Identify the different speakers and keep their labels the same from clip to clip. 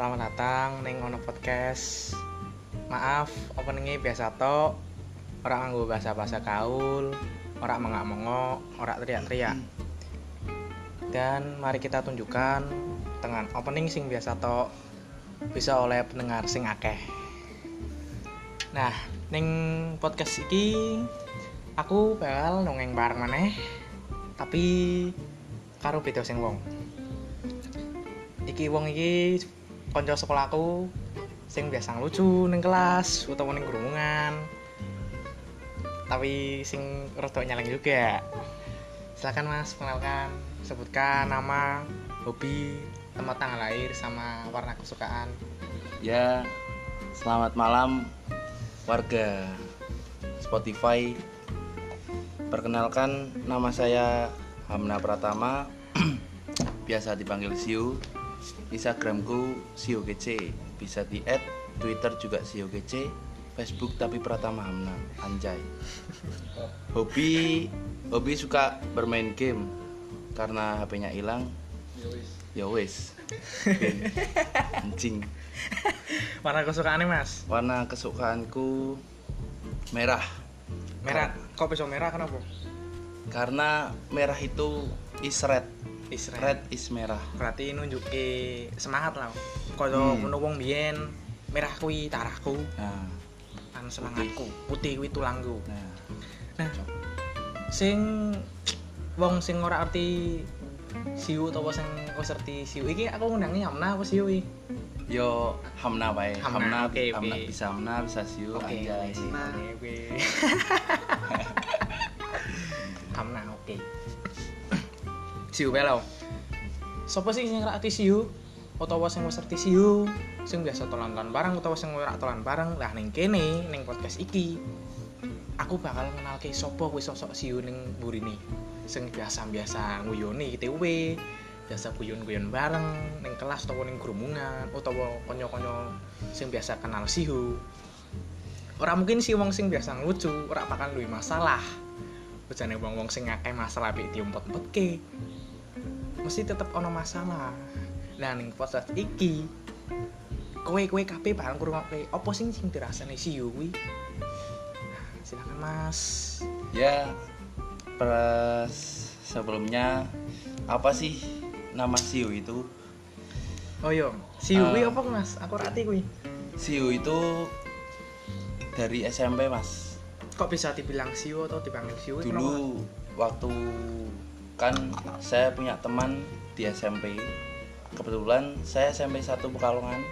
Speaker 1: Selamat datang ning ono podcast. Maaf, openingnya biasa tok. Ora nganggo bahasa-bahasa gaul, ora mengak-mengok, ora teriak-teriak. Dan mari kita tunjukkan dengan opening sing biasa tok bisa oleh pendengar sing akeh. Nah, ning podcast iki aku bakal nongeng bareng maneh tapi karo beda sing wong. Iki wong iki kanca sekolahku sing biasa lucu ning kelas utawa ning kerumunan. Tapi sing rada nyaleng juga. Silakan Mas, kenalkan, sebutkan nama, hobi, tempat tanggal lahir sama warna kesukaan.
Speaker 2: Ya, selamat malam warga Spotify. Perkenalkan nama saya Hamna Pratama, biasa dipanggil Siu. Instagramku Kece, bisa di add Twitter juga Kece, Facebook tapi Pratama Hamna, anjay. Hobi hobi suka bermain game karena HP-nya hilang. Ya. Game. Anjing.
Speaker 1: Warna kesukaannya Mas?
Speaker 2: Warna kesukaanku merah
Speaker 1: Merah. Kok bisa merah kenapa?
Speaker 2: karena merah itu is red.
Speaker 1: Is
Speaker 2: Red is merah.
Speaker 1: Berarti nunjuki semangat lah. Kaya
Speaker 2: Hmm.
Speaker 1: wong biyen merah kuwi tarahku,
Speaker 2: Nah,
Speaker 1: kan semangatku. Putih kuwi tulangku.
Speaker 2: nah.
Speaker 1: Nah, sing wong sing ora arti siu utawa sing wis ngerti siu iki aku ngundangi Hamna apa siu iki?
Speaker 2: Yo Hamna bae.
Speaker 1: Hamna,
Speaker 2: Hamna,
Speaker 1: oke,
Speaker 2: Hamna bisa Hamna bisa siu
Speaker 1: Oke,
Speaker 2: anjay.
Speaker 1: oke, oke. Siu bae lho. Sopo sih sing ora arti siu? Utawa sing wis siu? Sing biasa tolan-tolan bareng utawa sing ora tolan bareng? Lah ning kene ning podcast iki aku bakal ngenalke sapa kuwi sosok siu ning burine. Sing biasa-biasa nguyoni TW, biasa guyon-guyon bareng ning kelas utawa ning grumungan utawa kanca-kanca sing biasa kenal siu. Ora mungkin sih wong sing biasa ngelucu, ora bakal duwe masalah. Bejane wong-wong sing akeh masalah pik diumpet-umpetke. Mesti tetep ono masalah. Nah ning podcast iki kowe kowe kabeh bakal ngrungokke apa sing sing dirasani siu kuwi. Nah, Silakan Mas.
Speaker 2: Ya pres sebelumnya apa sih nama siu itu?
Speaker 1: Oh yo, siu kuwi
Speaker 2: Ah.
Speaker 1: apa Mas? Aku ora ati kuwi.
Speaker 2: Siu itu dari SMP mas.
Speaker 1: Kok bisa dibilang siu atau dipanggil siu? Kenapa?
Speaker 2: Dulu waktu kan saya punya teman di SMP. Kebetulan saya SMP 1 Pekalongan.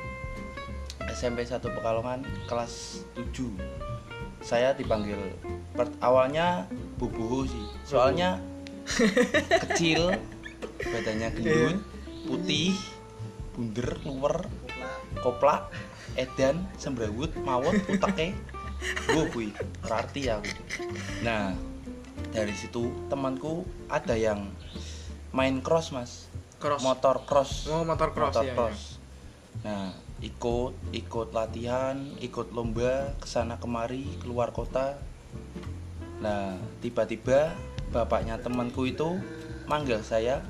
Speaker 2: SMP 1 Pekalongan kelas 7. Saya dipanggil per- awalnya Bubuhu sih. Soalnya kecil, badannya gendut, putih, bunder, luwer, koplak, edan, sembrawut, mawon, uteke. Gue kuwi, ora arti aku. Nah, dari situ temanku ada yang main cross mas.
Speaker 1: Cross.
Speaker 2: motor cross.
Speaker 1: Oh, motor cross,
Speaker 2: motor
Speaker 1: iya,
Speaker 2: cross. nah ikut ikut latihan ikut lomba ke sana kemari keluar kota. Nah tiba-tiba bapaknya temanku itu manggil saya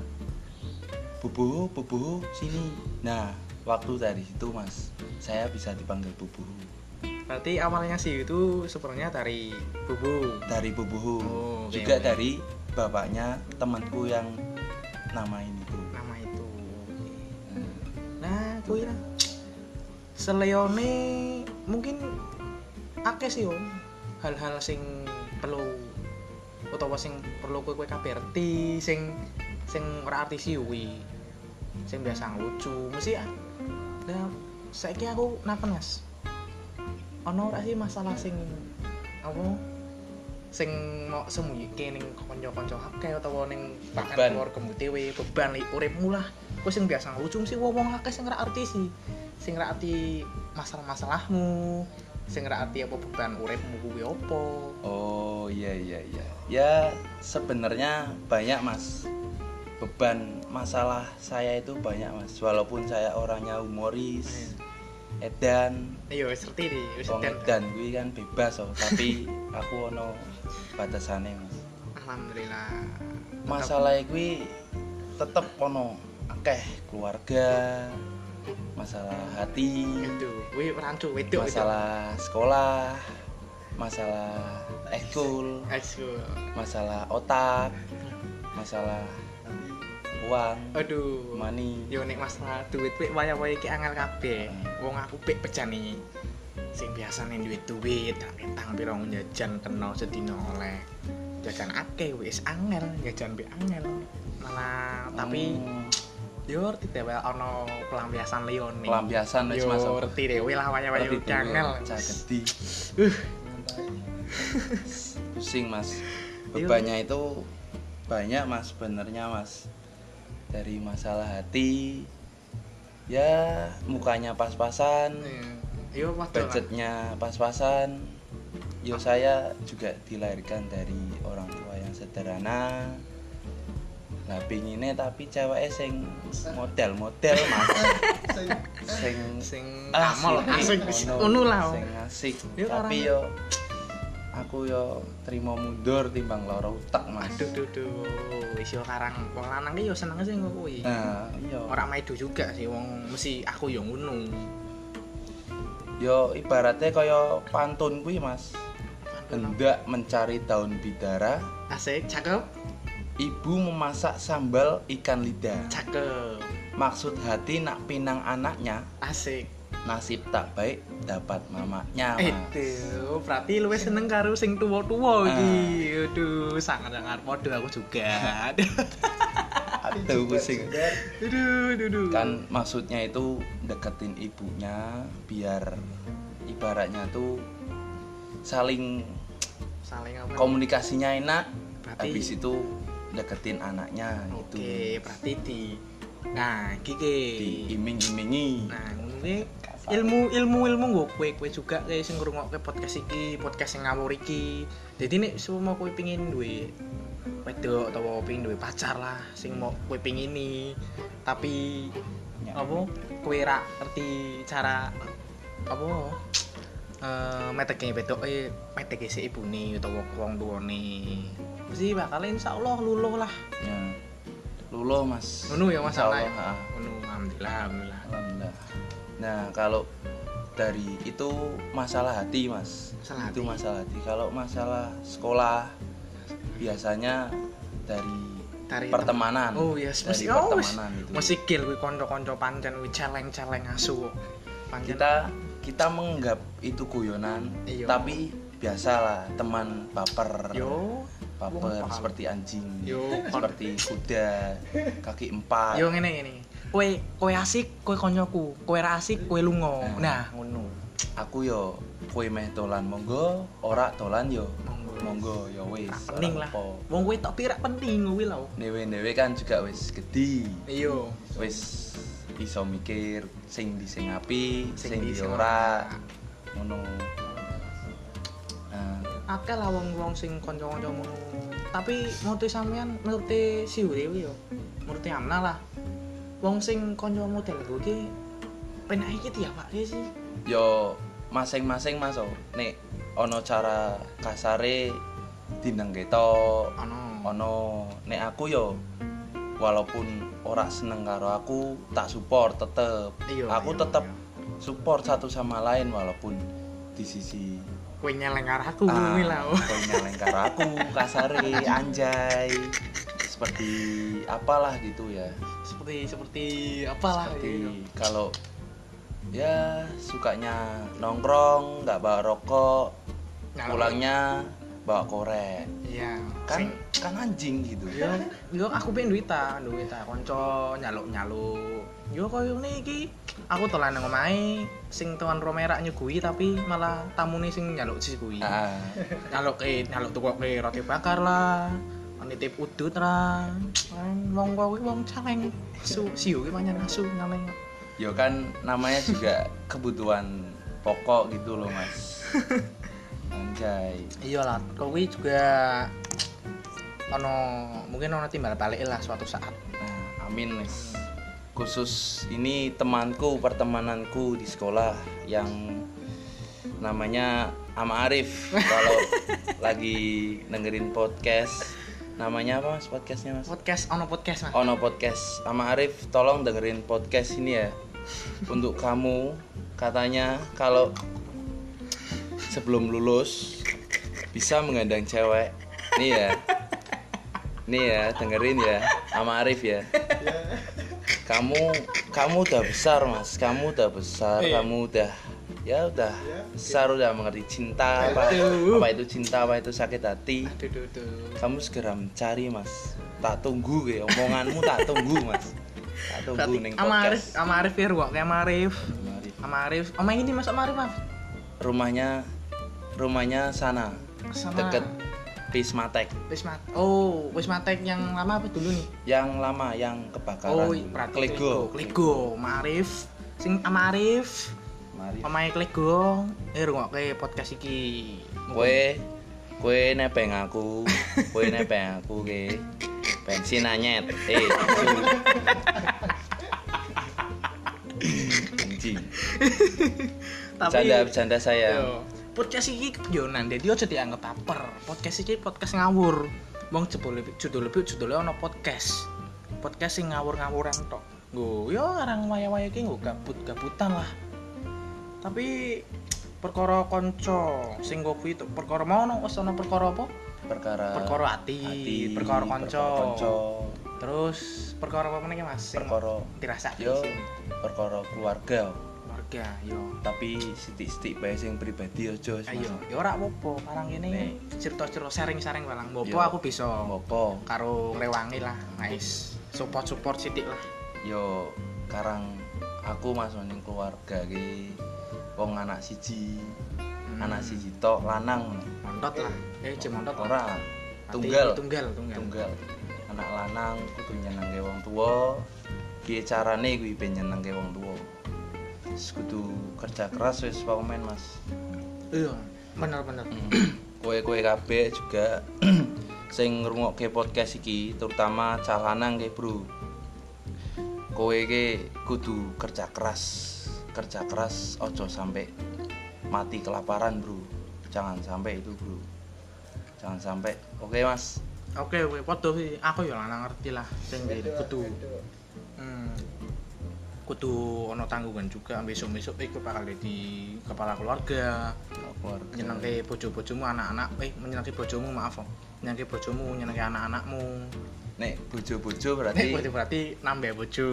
Speaker 2: bubuhu bubuhu sini. Nah waktu dari situ mas saya bisa dipanggil bubuhu
Speaker 1: Berarti awalnya siu itu sebenarnya dari bubu.
Speaker 2: dari bubuhu
Speaker 1: Oh,
Speaker 2: juga
Speaker 1: oke.
Speaker 2: dari bapaknya temanku yang namain itu
Speaker 1: nama itu.
Speaker 2: Nah,
Speaker 1: nah kuwi lah seleone mungkin akeh sih om. Hal-hal sing perlu utawa sing perlu kowe kowe kabeh ngerti sing sing ora arti sih kuwi sing biasa lucu mesti ya nah saiki aku naken mas ono ora sih masalah sing apa sing mau sembunyi ning kanca-kanca akeh utawa ning bahkan
Speaker 2: Beban.
Speaker 1: keluargamu dhewe beban li uripmu lah kowe sing biasa lucu sih wong akeh sing ora arti sih sing ora arti masalah-masalahmu sing ora arti apa beban uripmu kuwi apa
Speaker 2: Oh iya iya iya. Ya sebenarnya banyak mas. Beban masalah saya itu banyak mas. Walaupun saya orangnya humoris, edan,
Speaker 1: iya wis ngerti wis dan
Speaker 2: edan gue kan bebas oh. Tapi aku ono batasannya mas.
Speaker 1: alhamdulillah
Speaker 2: Masalah gue tetep ono akeh keluarga, masalah hati
Speaker 1: itu wih rancu wedok
Speaker 2: masalah sekolah masalah ekskul
Speaker 1: ekskul
Speaker 2: masalah otak masalah uang
Speaker 1: aduh.
Speaker 2: money.
Speaker 1: Yo nek masalah duit pik waya-waya iki angel kabeh. Wong aku pik pejane sing biasane duit duit tak metang piro jajan kena sedina oleh. Jajan akeh wis angel jajan pik angel. Malah tapi
Speaker 2: Hmm,
Speaker 1: yo ngerti dhewe ana pelampiasan liyane.
Speaker 2: Pelampiasan wis
Speaker 1: yo
Speaker 2: masuk.
Speaker 1: ngerti dhewe lah waya-waya
Speaker 2: Ngerti
Speaker 1: iki
Speaker 2: dhewe,
Speaker 1: angel
Speaker 2: cah gede.
Speaker 1: uh.
Speaker 2: Pusing mas. Bebannya itu banyak mas sebenarnya mas dari masalah hati ya mukanya pas-pasan
Speaker 1: yo waduh lah.
Speaker 2: budgetnya pas-pasan. Yo saya juga dilahirkan dari orang tua yang sederhana. Nah pinginnya tapi cewek sing model-model mas. Sing
Speaker 1: sing
Speaker 2: Ah, asik,
Speaker 1: asik
Speaker 2: ngono.
Speaker 1: ngono lah
Speaker 2: sing asik.
Speaker 1: Yo,
Speaker 2: tapi yo aku yo terima mundur timbang loro utak mas.
Speaker 1: Aduh duh duh. Wis yo karang. Wong lanang ki yo seneng sih kok kuwi.
Speaker 2: Nah iya.
Speaker 1: Ora maido juga sih wong mesti aku yo ngono.
Speaker 2: Yo ibaratnya kaya pantun kuwi mas. Hendak mencari daun bidara.
Speaker 1: Asik cakep.
Speaker 2: Ibu memasak sambal ikan lidah.
Speaker 1: Cakep.
Speaker 2: Maksud hati nak pinang anaknya.
Speaker 1: Asik
Speaker 2: nasib tak baik dapat mamanya mas.
Speaker 1: Itu berarti lu seneng karo sing tuwa-tuwa iki. Aduh sangat sangat podo aku juga.
Speaker 2: Aduh pusing
Speaker 1: aduh
Speaker 2: kan maksudnya itu deketin ibunya biar ibaratnya tuh saling
Speaker 1: saling apa?
Speaker 2: komunikasinya enak
Speaker 1: Berarti-
Speaker 2: habis itu deketin anaknya
Speaker 1: oke
Speaker 2: gitu
Speaker 1: berarti di nah kiki
Speaker 2: diiming-imingi.
Speaker 1: Nah, ini ilmu ilmu ilmu gue kue kue juga kayak sing ngrungokke podcast iki, podcast sing ngawur iki. Jadi nek semua kue pingin duwe wedok atau pingin duwe pacar lah sing mau kue pingin ini tapi
Speaker 2: Ya.
Speaker 1: apa kue ra ngerti cara apa eh meteke wedok eh meteke si ibune utawa wong tuane. Mesti bakal insyaallah luluh lah.
Speaker 2: Ya. Luluh mas.
Speaker 1: Ngono ya
Speaker 2: Insya
Speaker 1: masalah
Speaker 2: Allah,
Speaker 1: alhamdulillah alhamdulillah.
Speaker 2: Alhamdulillah. Nah, kalau dari itu masalah hati, Mas.
Speaker 1: Masalah
Speaker 2: itu
Speaker 1: hati.
Speaker 2: masalah hati. Kalau masalah sekolah biasanya dari
Speaker 1: Dari
Speaker 2: pertemanan.
Speaker 1: Oh yes,
Speaker 2: dari
Speaker 1: mesti oh,
Speaker 2: pertemanan itu.
Speaker 1: Mesti gil kuwi kanca-kanca pancen kuwi celeng-celeng asu. Pancen
Speaker 2: Kita kita menganggap itu guyonan,
Speaker 1: Iya.
Speaker 2: tapi biasalah teman baper.
Speaker 1: yo
Speaker 2: baper seperti anjing.
Speaker 1: Yo.
Speaker 2: seperti kuda kaki empat.
Speaker 1: yo ngene ngene. Kowe kowe asik, kowe koncoku. Kowe ra asik, kowe lunga. Nah, ngono.
Speaker 2: Aku yo kue meh dolan monggo, ora dolan yo
Speaker 1: Monggo.
Speaker 2: ya wis.
Speaker 1: Penting lah. Wong kowe tok pirak penting kuwi lho.
Speaker 2: Dewe-dewe kan juga wis gede.
Speaker 1: Iya.
Speaker 2: Wis iso mikir sing di sing api,
Speaker 1: Sing
Speaker 2: sing
Speaker 1: di
Speaker 2: ora. Ngono. Nah,
Speaker 1: Akeh lah wong-wong sing kanca-kanca ngono. Tapi menurut sampean menurut si yo. Menurut Amna lah. Wong sing kanca model gue iki penak iki ya Pak sih.
Speaker 2: yo masing-masing Mas. oh. Nek ono cara kasare dineng ketok,
Speaker 1: Ono.
Speaker 2: ono nek aku yo walaupun ora seneng karo aku tak support tetep
Speaker 1: Iya,
Speaker 2: aku
Speaker 1: iya,
Speaker 2: tetep
Speaker 1: iya.
Speaker 2: support satu sama lain walaupun di sisi
Speaker 1: Kowe nyeleng karo aku
Speaker 2: ah,
Speaker 1: lah. oh.
Speaker 2: nyeleng karo aku kasare anjay seperti apalah gitu ya.
Speaker 1: Seperti seperti apalah
Speaker 2: seperti
Speaker 1: iya.
Speaker 2: kalau ya sukanya nongkrong nggak bawa rokok
Speaker 1: Nyalok.
Speaker 2: pulangnya bawa korek.
Speaker 1: Iya
Speaker 2: kan
Speaker 1: Sing-
Speaker 2: kan anjing gitu.
Speaker 1: Yo yo aku pengen duit ta duit ta konco nyaluk nyaluk. Yo koyo ngene iki. Aku telan nang omahe sing tuan romera nyugui tapi malah tamune sing nyaluk sis kuwi
Speaker 2: ah,
Speaker 1: nyaluk ke nyaluk tukoke roti bakar lah nitip udut Kan wong kowe wong caleng. Su siu ki manyan asu nyaleng
Speaker 2: yo kan namanya juga kebutuhan pokok gitu loh mas. Anjay.
Speaker 1: Iya lah kowe juga ono mungkin ono timbal balik lah suatu saat.
Speaker 2: Nah amin mas. Khusus ini temanku pertemananku di sekolah yang namanya Ama Arif. Kalau lagi dengerin podcast namanya apa mas? Podcastnya mas?
Speaker 1: Podcast ono podcast mas.
Speaker 2: Ono podcast. Ama Arif tolong dengerin podcast ini ya. Untuk kamu katanya kalau sebelum lulus bisa mengandang cewek. Nih ya. Nih ya dengerin ya. Sama Arif ya. Kamu kamu udah besar mas. Kamu udah besar
Speaker 1: Iya.
Speaker 2: kamu udah ya udah besar udah mengerti cinta apa apa itu cinta apa itu sakit hati
Speaker 1: Aduh, aduh, aduh.
Speaker 2: kamu segera mencari mas tak tunggu ya omonganmu tak tunggu mas tak tunggu
Speaker 1: Berarti
Speaker 2: neng
Speaker 1: sama Arif,
Speaker 2: podcast
Speaker 1: sama Arif ya, ruang kayak sama Arif.
Speaker 2: Mari.
Speaker 1: Sama Arif. Oma ini mas sama Arif, Mas.
Speaker 2: rumahnya rumahnya sana
Speaker 1: Sana.
Speaker 2: deket Pismatek
Speaker 1: Wisma. Oh, Wismatek yang lama apa dulu nih?
Speaker 2: yang lama yang kebakaran
Speaker 1: Oh,
Speaker 2: dulu.
Speaker 1: berarti
Speaker 2: Klego
Speaker 1: Klego, sama Arif. Sing sama
Speaker 2: Mari.
Speaker 1: Omae Klego. Eh, rungokke podcast iki.
Speaker 2: kue kue nepeng aku kue nepeng aku ke bensin anyet. Eh anjing bercanda bercanda saya
Speaker 1: Yo, podcast iki kepiyonan dadi aja dianggap baper podcast iki podcast ngawur. Wong jebule judul lebih judulnya ono podcast. Podcast sing ngawur-ngawuran tok. Nggo yo arang waya-waya iki nggo gabut-gabutan lah tapi perkara kanca sing tuh, perkara mau ono wis ono perkara apa?
Speaker 2: Perkara
Speaker 1: perkara ati,
Speaker 2: hati,
Speaker 1: perkara kanca.
Speaker 2: kanca,
Speaker 1: terus perkara apa meneh Mas?
Speaker 2: Perkara
Speaker 1: dirasake
Speaker 2: yo perkara keluarga.
Speaker 1: Keluarga yo.
Speaker 2: Tapi sitik-sitik bae sing pribadi aja
Speaker 1: ayo ya ora apa-apa. Karang
Speaker 2: Nek.
Speaker 1: ini cerita-cerita sharing-sharing balang ngopo
Speaker 2: Yo.
Speaker 1: aku bisa
Speaker 2: ngopo
Speaker 1: karo ngrewangi lah nice support-support sithik lah.
Speaker 2: Yo karang aku masuk ning keluarga ki wong anak siji
Speaker 1: Hmm.
Speaker 2: anak siji tok lanang.
Speaker 1: Montot lah. Eh jem montot.
Speaker 2: Ora tunggal.
Speaker 1: tunggal tunggal.
Speaker 2: Tunggal. Anak lanang kudu nyenengke wong tuwa. Piye carane kuwi ben nyenengke wong tuwa? Wis kudu kerja keras wis pamen Mas.
Speaker 1: Iya bener-bener
Speaker 2: kowe-kowe kabeh juga sing ngrungokke podcast iki terutama cah lanang ke bro. Kowe iki kudu kerja keras kerja keras ojo sampai mati kelaparan bro. Jangan sampai itu bro. Jangan sampai. Oke mas?
Speaker 1: Oke oke. Podo sih. Aku ya lanang ngerti lah sing di kudu. hmm, kudu ono tanggungan juga. Besok-besok iku bakal di kepala keluarga.
Speaker 2: Keluarga.
Speaker 1: Nyenengke bojo-bojomu anak-anak. Eh menyenengke bojomu maaf oh nyenengke bojomu nyenengke anak-anakmu
Speaker 2: nek bojo-bojo
Speaker 1: Nek
Speaker 2: berarti
Speaker 1: berarti berarti nambah bojo.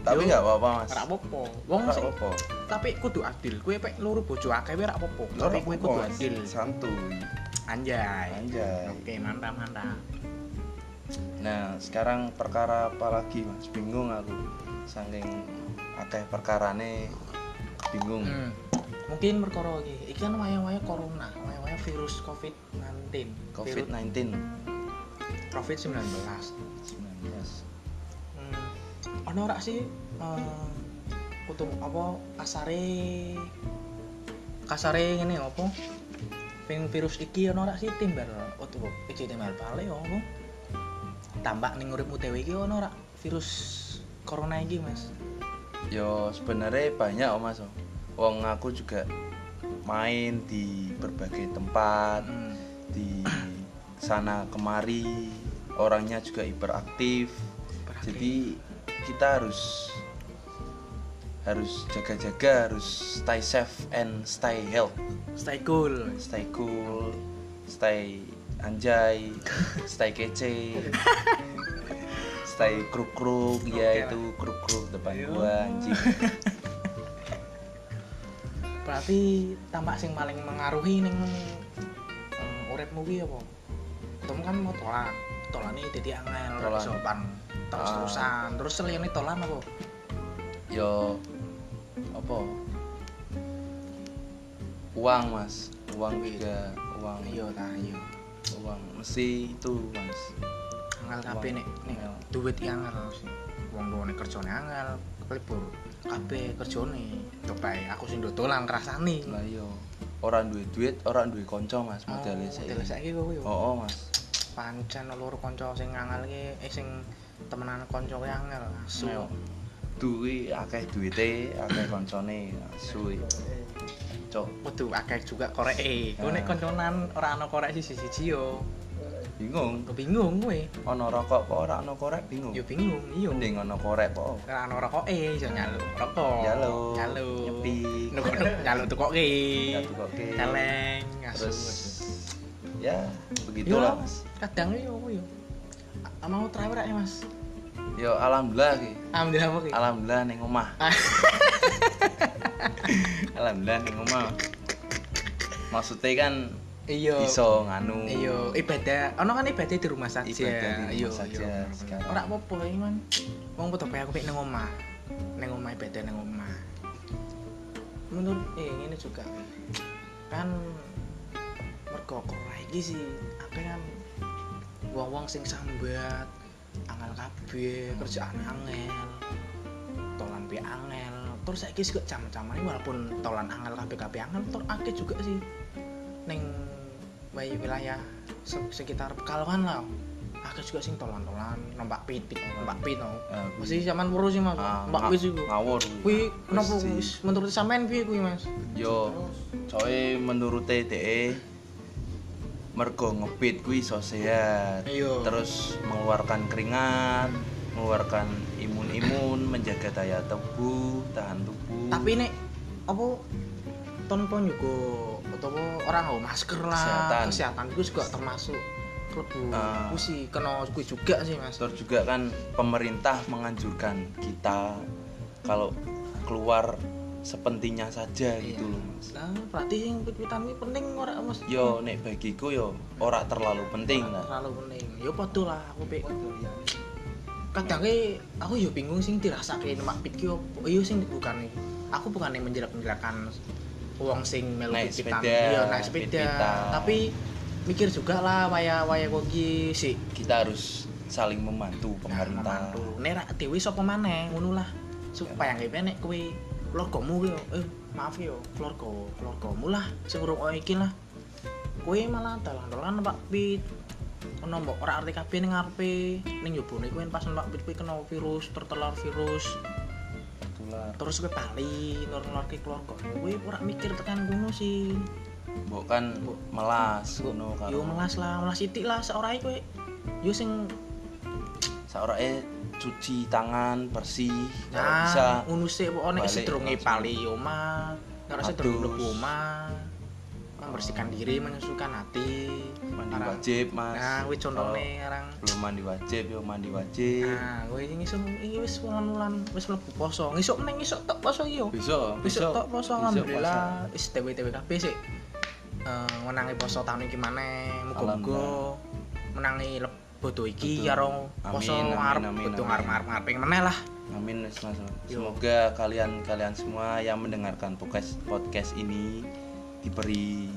Speaker 2: tapi nggak apa-apa mas
Speaker 1: ora apa-apa. Wong sing
Speaker 2: apa-apa
Speaker 1: tapi kudu adil. Kowe pek loro bojo akeh ora apa-apa. Tapi kowe kudu adil.
Speaker 2: santuy
Speaker 1: Anjay.
Speaker 2: Anjay.
Speaker 1: Oke, mantap mantap.
Speaker 2: Nah, sekarang perkara apa lagi, Mas? Bingung aku. Saking akeh perkarane bingung.
Speaker 1: Hmm. Mungkin perkara iki. Iki kan waya-waya corona, waya-waya virus COVID-19.
Speaker 2: COVID-19
Speaker 1: COVID-19.
Speaker 2: 19.
Speaker 1: Hmm. Ono ora sih kutu apa kasare kasare ngene apa? Ping virus iki ono ora sih timbal opo iki timbal pale apa? Tambak ning uripmu dhewe iki ono ora virus corona iki, Mas?
Speaker 2: Yo sebenarnya banyak oh, Mas. Wong aku juga main di berbagai tempat,
Speaker 1: Hmm.
Speaker 2: di sana kemari, orangnya juga hiperaktif. Jadi kita harus harus jaga-jaga, harus stay safe and stay health.
Speaker 1: stay cool.
Speaker 2: stay cool, stay anjay, stay kece, stay kruk kruk, ya itu kruk kruk depan
Speaker 1: Ayo.
Speaker 2: gua anjing.
Speaker 1: Berarti tampak sing paling mengaruhi ning um, uripmu ki apa? Kamu kan mau tolan. Tolane dadi angel ora
Speaker 2: Tolan.
Speaker 1: sopan. Terus-terusan. Terus seliyane tolan apa?
Speaker 2: Yo apa? Uang mas, uang juga, uang,
Speaker 1: Iya ta, iya.
Speaker 2: uang mesti itu mas.
Speaker 1: Angel kabeh nek nek
Speaker 2: Angel.
Speaker 1: duit ki angel. Wong luwane kerjane angel, kelebur kabeh kerjane. Coba ae, aku sing dodolan ngrasani.
Speaker 2: Lah yo, orang duit duit, orang duit konco mas, modelnya
Speaker 1: Oh, modele
Speaker 2: saya.
Speaker 1: saiki kowe yo.
Speaker 2: Oh, oh mas,
Speaker 1: Pancen loro kanca sing angel ki eh sing temenan kanca ki angel. Asu.
Speaker 2: Duit akeh duite, akeh koncone, suwi. cok
Speaker 1: Waduh, akeh juga korek e. Kowe nek
Speaker 2: Ah.
Speaker 1: konconan ora ana korek siji-siji yo.
Speaker 2: bingung
Speaker 1: Bingung kowe.
Speaker 2: ono rokok kok ora ono korek bingung
Speaker 1: Yo bingung, iya.
Speaker 2: mending ono korek kok
Speaker 1: Ora ana rokoke iso nyaluk rokok.
Speaker 2: Nyaluk,
Speaker 1: nyaluk.
Speaker 2: nyepik.
Speaker 1: Nuk nyaluk tukoke.
Speaker 2: Nyaluk tukoke.
Speaker 1: Celeng,
Speaker 2: terus
Speaker 1: asu.
Speaker 2: ya begitulah mas
Speaker 1: kadang yo yo. A- Mau travel ya, Mas?
Speaker 2: yo alhamdulillah ki
Speaker 1: Alhamdulillah apa ki?
Speaker 2: alhamdulillah ning omah
Speaker 1: Ah.
Speaker 2: alhamdulillah ning omah maksudnya kan
Speaker 1: Iya.
Speaker 2: iso nganu
Speaker 1: Iya, ibadah. Ono kan ibadah di rumah saja.
Speaker 2: Ibadah di rumah
Speaker 1: Iya,
Speaker 2: saja
Speaker 1: iya. Ora apa-apa iki, Man. Wong padha bae aku mek nang omah. Nang omah ibadah nang omah. Menurut eh ini juga kan mergo iki sih apa kan wong-wong sing sambat angel kabeh kerjaan angel tolan pe angel. Terus saiki kok jam-jamane walaupun tolan angel kabeh kabeh angel tur akeh juga sih. Ning wae wilayah se- sekitar Pekalongan lah. Akeh juga sing tolan-tolan numpak pit pit numpak pit no.
Speaker 2: Ah,
Speaker 1: masih zaman purus sih mas.
Speaker 2: Ah, nga-
Speaker 1: pit iku
Speaker 2: ngawur.
Speaker 1: Kuwi kenapa wis menurut sampean piye kuwi mas?
Speaker 2: Yo coy menurut DE mergo ngepit kuwi iso sehat
Speaker 1: Iya.
Speaker 2: terus mengeluarkan keringat mengeluarkan imun-imun menjaga daya tubuh tahan tubuh
Speaker 1: tapi nek apa tanpa juga utawa orang nggawa masker lah
Speaker 2: Kesehatan.
Speaker 1: kesehatan itu juga termasuk klebu ku sih kena kuwi juga sih mas
Speaker 2: terus juga kan pemerintah menganjurkan kita kalau keluar sepentingnya saja
Speaker 1: Iya.
Speaker 2: gitu loh mas.
Speaker 1: Nah berarti yang pit-pitan ini penting ora mas?
Speaker 2: Yo nek bagiku yo ora terlalu penting lah
Speaker 1: terlalu penting. Ya padha lah aku pik. Kadang ke aku yo bingung sing dirasake numpak pit ki opo. Iya sing bukan aku bukan yang menjelek-menjelekan wong sing melu
Speaker 2: Naik
Speaker 1: pit-pitan.
Speaker 2: sepeda,
Speaker 1: iya naik sepeda. tapi mikir juga lah waya waya kok ki sih
Speaker 2: kita harus saling membantu pemerintah.
Speaker 1: membantu. Nek rak dhewe sapa maneh ngono lah. Supaya nggak nek kowe keluargamu ki yo, eh maaf yo keluarga keluargamu lah sing ngrungokno iki lah. Kowe malah dalan-dalan Pak Pit. Ono mbok ora arti kabeh ning ngarepe. Ning yobone kowe pas Pak Pit kowe kena virus tertular virus.
Speaker 2: Tular.
Speaker 1: terus kowe bali nulur-nulurke keluarga. Kowe ora mikir tekan ngono sih.
Speaker 2: Mbok kan
Speaker 1: Mbok.
Speaker 2: melas ngono
Speaker 1: yo
Speaker 2: karo
Speaker 1: melas lah melas sithik lah seorai kowe. Yo sing
Speaker 2: saurake cuci tangan bersih
Speaker 1: Nah,
Speaker 2: bisa
Speaker 1: ngono sih pokoknya nek
Speaker 2: langsung.
Speaker 1: pali omah, nek sedurunge
Speaker 2: Adus.
Speaker 1: mlebu omah, membersihkan diri, menyusukan hati.
Speaker 2: mandi
Speaker 1: Arang-
Speaker 2: wajib mas
Speaker 1: Nah, kuwi
Speaker 2: Kalau
Speaker 1: arang.
Speaker 2: belum mandi wajib yo mandi wajib
Speaker 1: Nah, iki ngisuk iki wis wulan-wulan wis mlebu poso. Ngisuk meneng ngisuk tok poso iki yo.
Speaker 2: besok
Speaker 1: Besok tok poso
Speaker 2: besok
Speaker 1: alhamdulillah wis dewe-dewe kabeh sik. Eh menangi poso tahun maneh, muga-muga
Speaker 2: Alhamdulillah.
Speaker 1: menangi leb- bodo iki karo poso
Speaker 2: Amin, amin,
Speaker 1: ngarep
Speaker 2: amin, amin.
Speaker 1: ngarep-ngarep ngarep meneh lah.
Speaker 2: Amin. Semoga kalian kalian semua yang mendengarkan podcast podcast ini diberi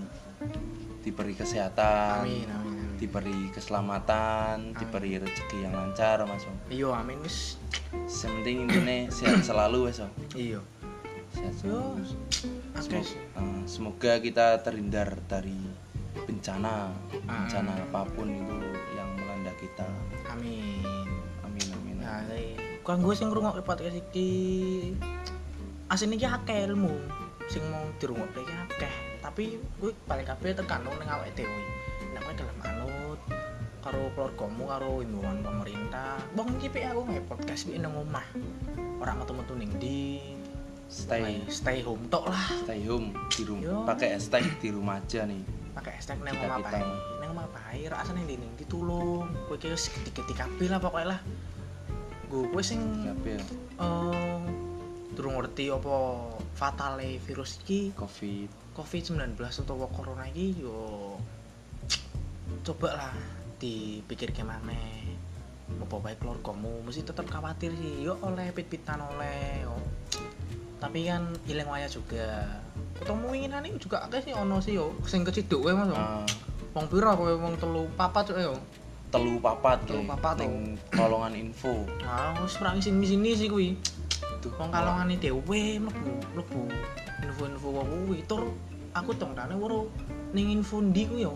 Speaker 2: diberi kesehatan,
Speaker 1: Amin amin. amin.
Speaker 2: diberi keselamatan, diberi rezeki yang lancar Mas.
Speaker 1: Iya amin wis.
Speaker 2: Penting ini sehat selalu Mas.
Speaker 1: Iya.
Speaker 2: Sehat selalu. Semoga, eh, semoga kita terhindar dari bencana, bencana
Speaker 1: Ah.
Speaker 2: apa pun itu yang kita.
Speaker 1: Amin.
Speaker 2: Amin amin.
Speaker 1: Nah, kan gue sing ngrungokne podcast iki asine iki akeh ilmu sing mau dirungokke iki akeh. Tapi gue paling kabeh tergantung ning awake dhewe. Nek kowe gelem anut karo keluargamu karo imbauan pemerintah. Wong iki pik aku nge podcast iki nang omah. Ora metu-metu ning ndi.
Speaker 2: Stay
Speaker 1: stay home tok lah.
Speaker 2: stay home di rumah, pakai hashtag di rumah aja nih.
Speaker 1: pakai hashtag nang omah bae bae rasane ndi ning ditulung kowe iki wis gede-gede kabeh lah pokoke lah. Gue kowe sing
Speaker 2: Kabeh.
Speaker 1: eh durung ngerti apa fatale virus iki?
Speaker 2: Covid.
Speaker 1: Covid-19 utawa corona iki yo coba lah dipikir gimana apa baik keluargamu mesti tetap khawatir sih. Yo oleh pit-pitan oleh yo. tapi kan ilang waya juga. Ketemu inginan juga akeh sih ono sih yo. Sing keciduk wae mas wong pira kowe? Wong telu papat cuk yo.
Speaker 2: Telu papat
Speaker 1: Telu
Speaker 2: kayak,
Speaker 1: papat,
Speaker 2: ning kolongan info.
Speaker 1: Ah wis ora sini sini sih kuwi.
Speaker 2: Tuh
Speaker 1: wong kalongane dhewe mlebu mlebu info-info kuwi. Tur aku dong tane weruh ning info ndi kuwi yo?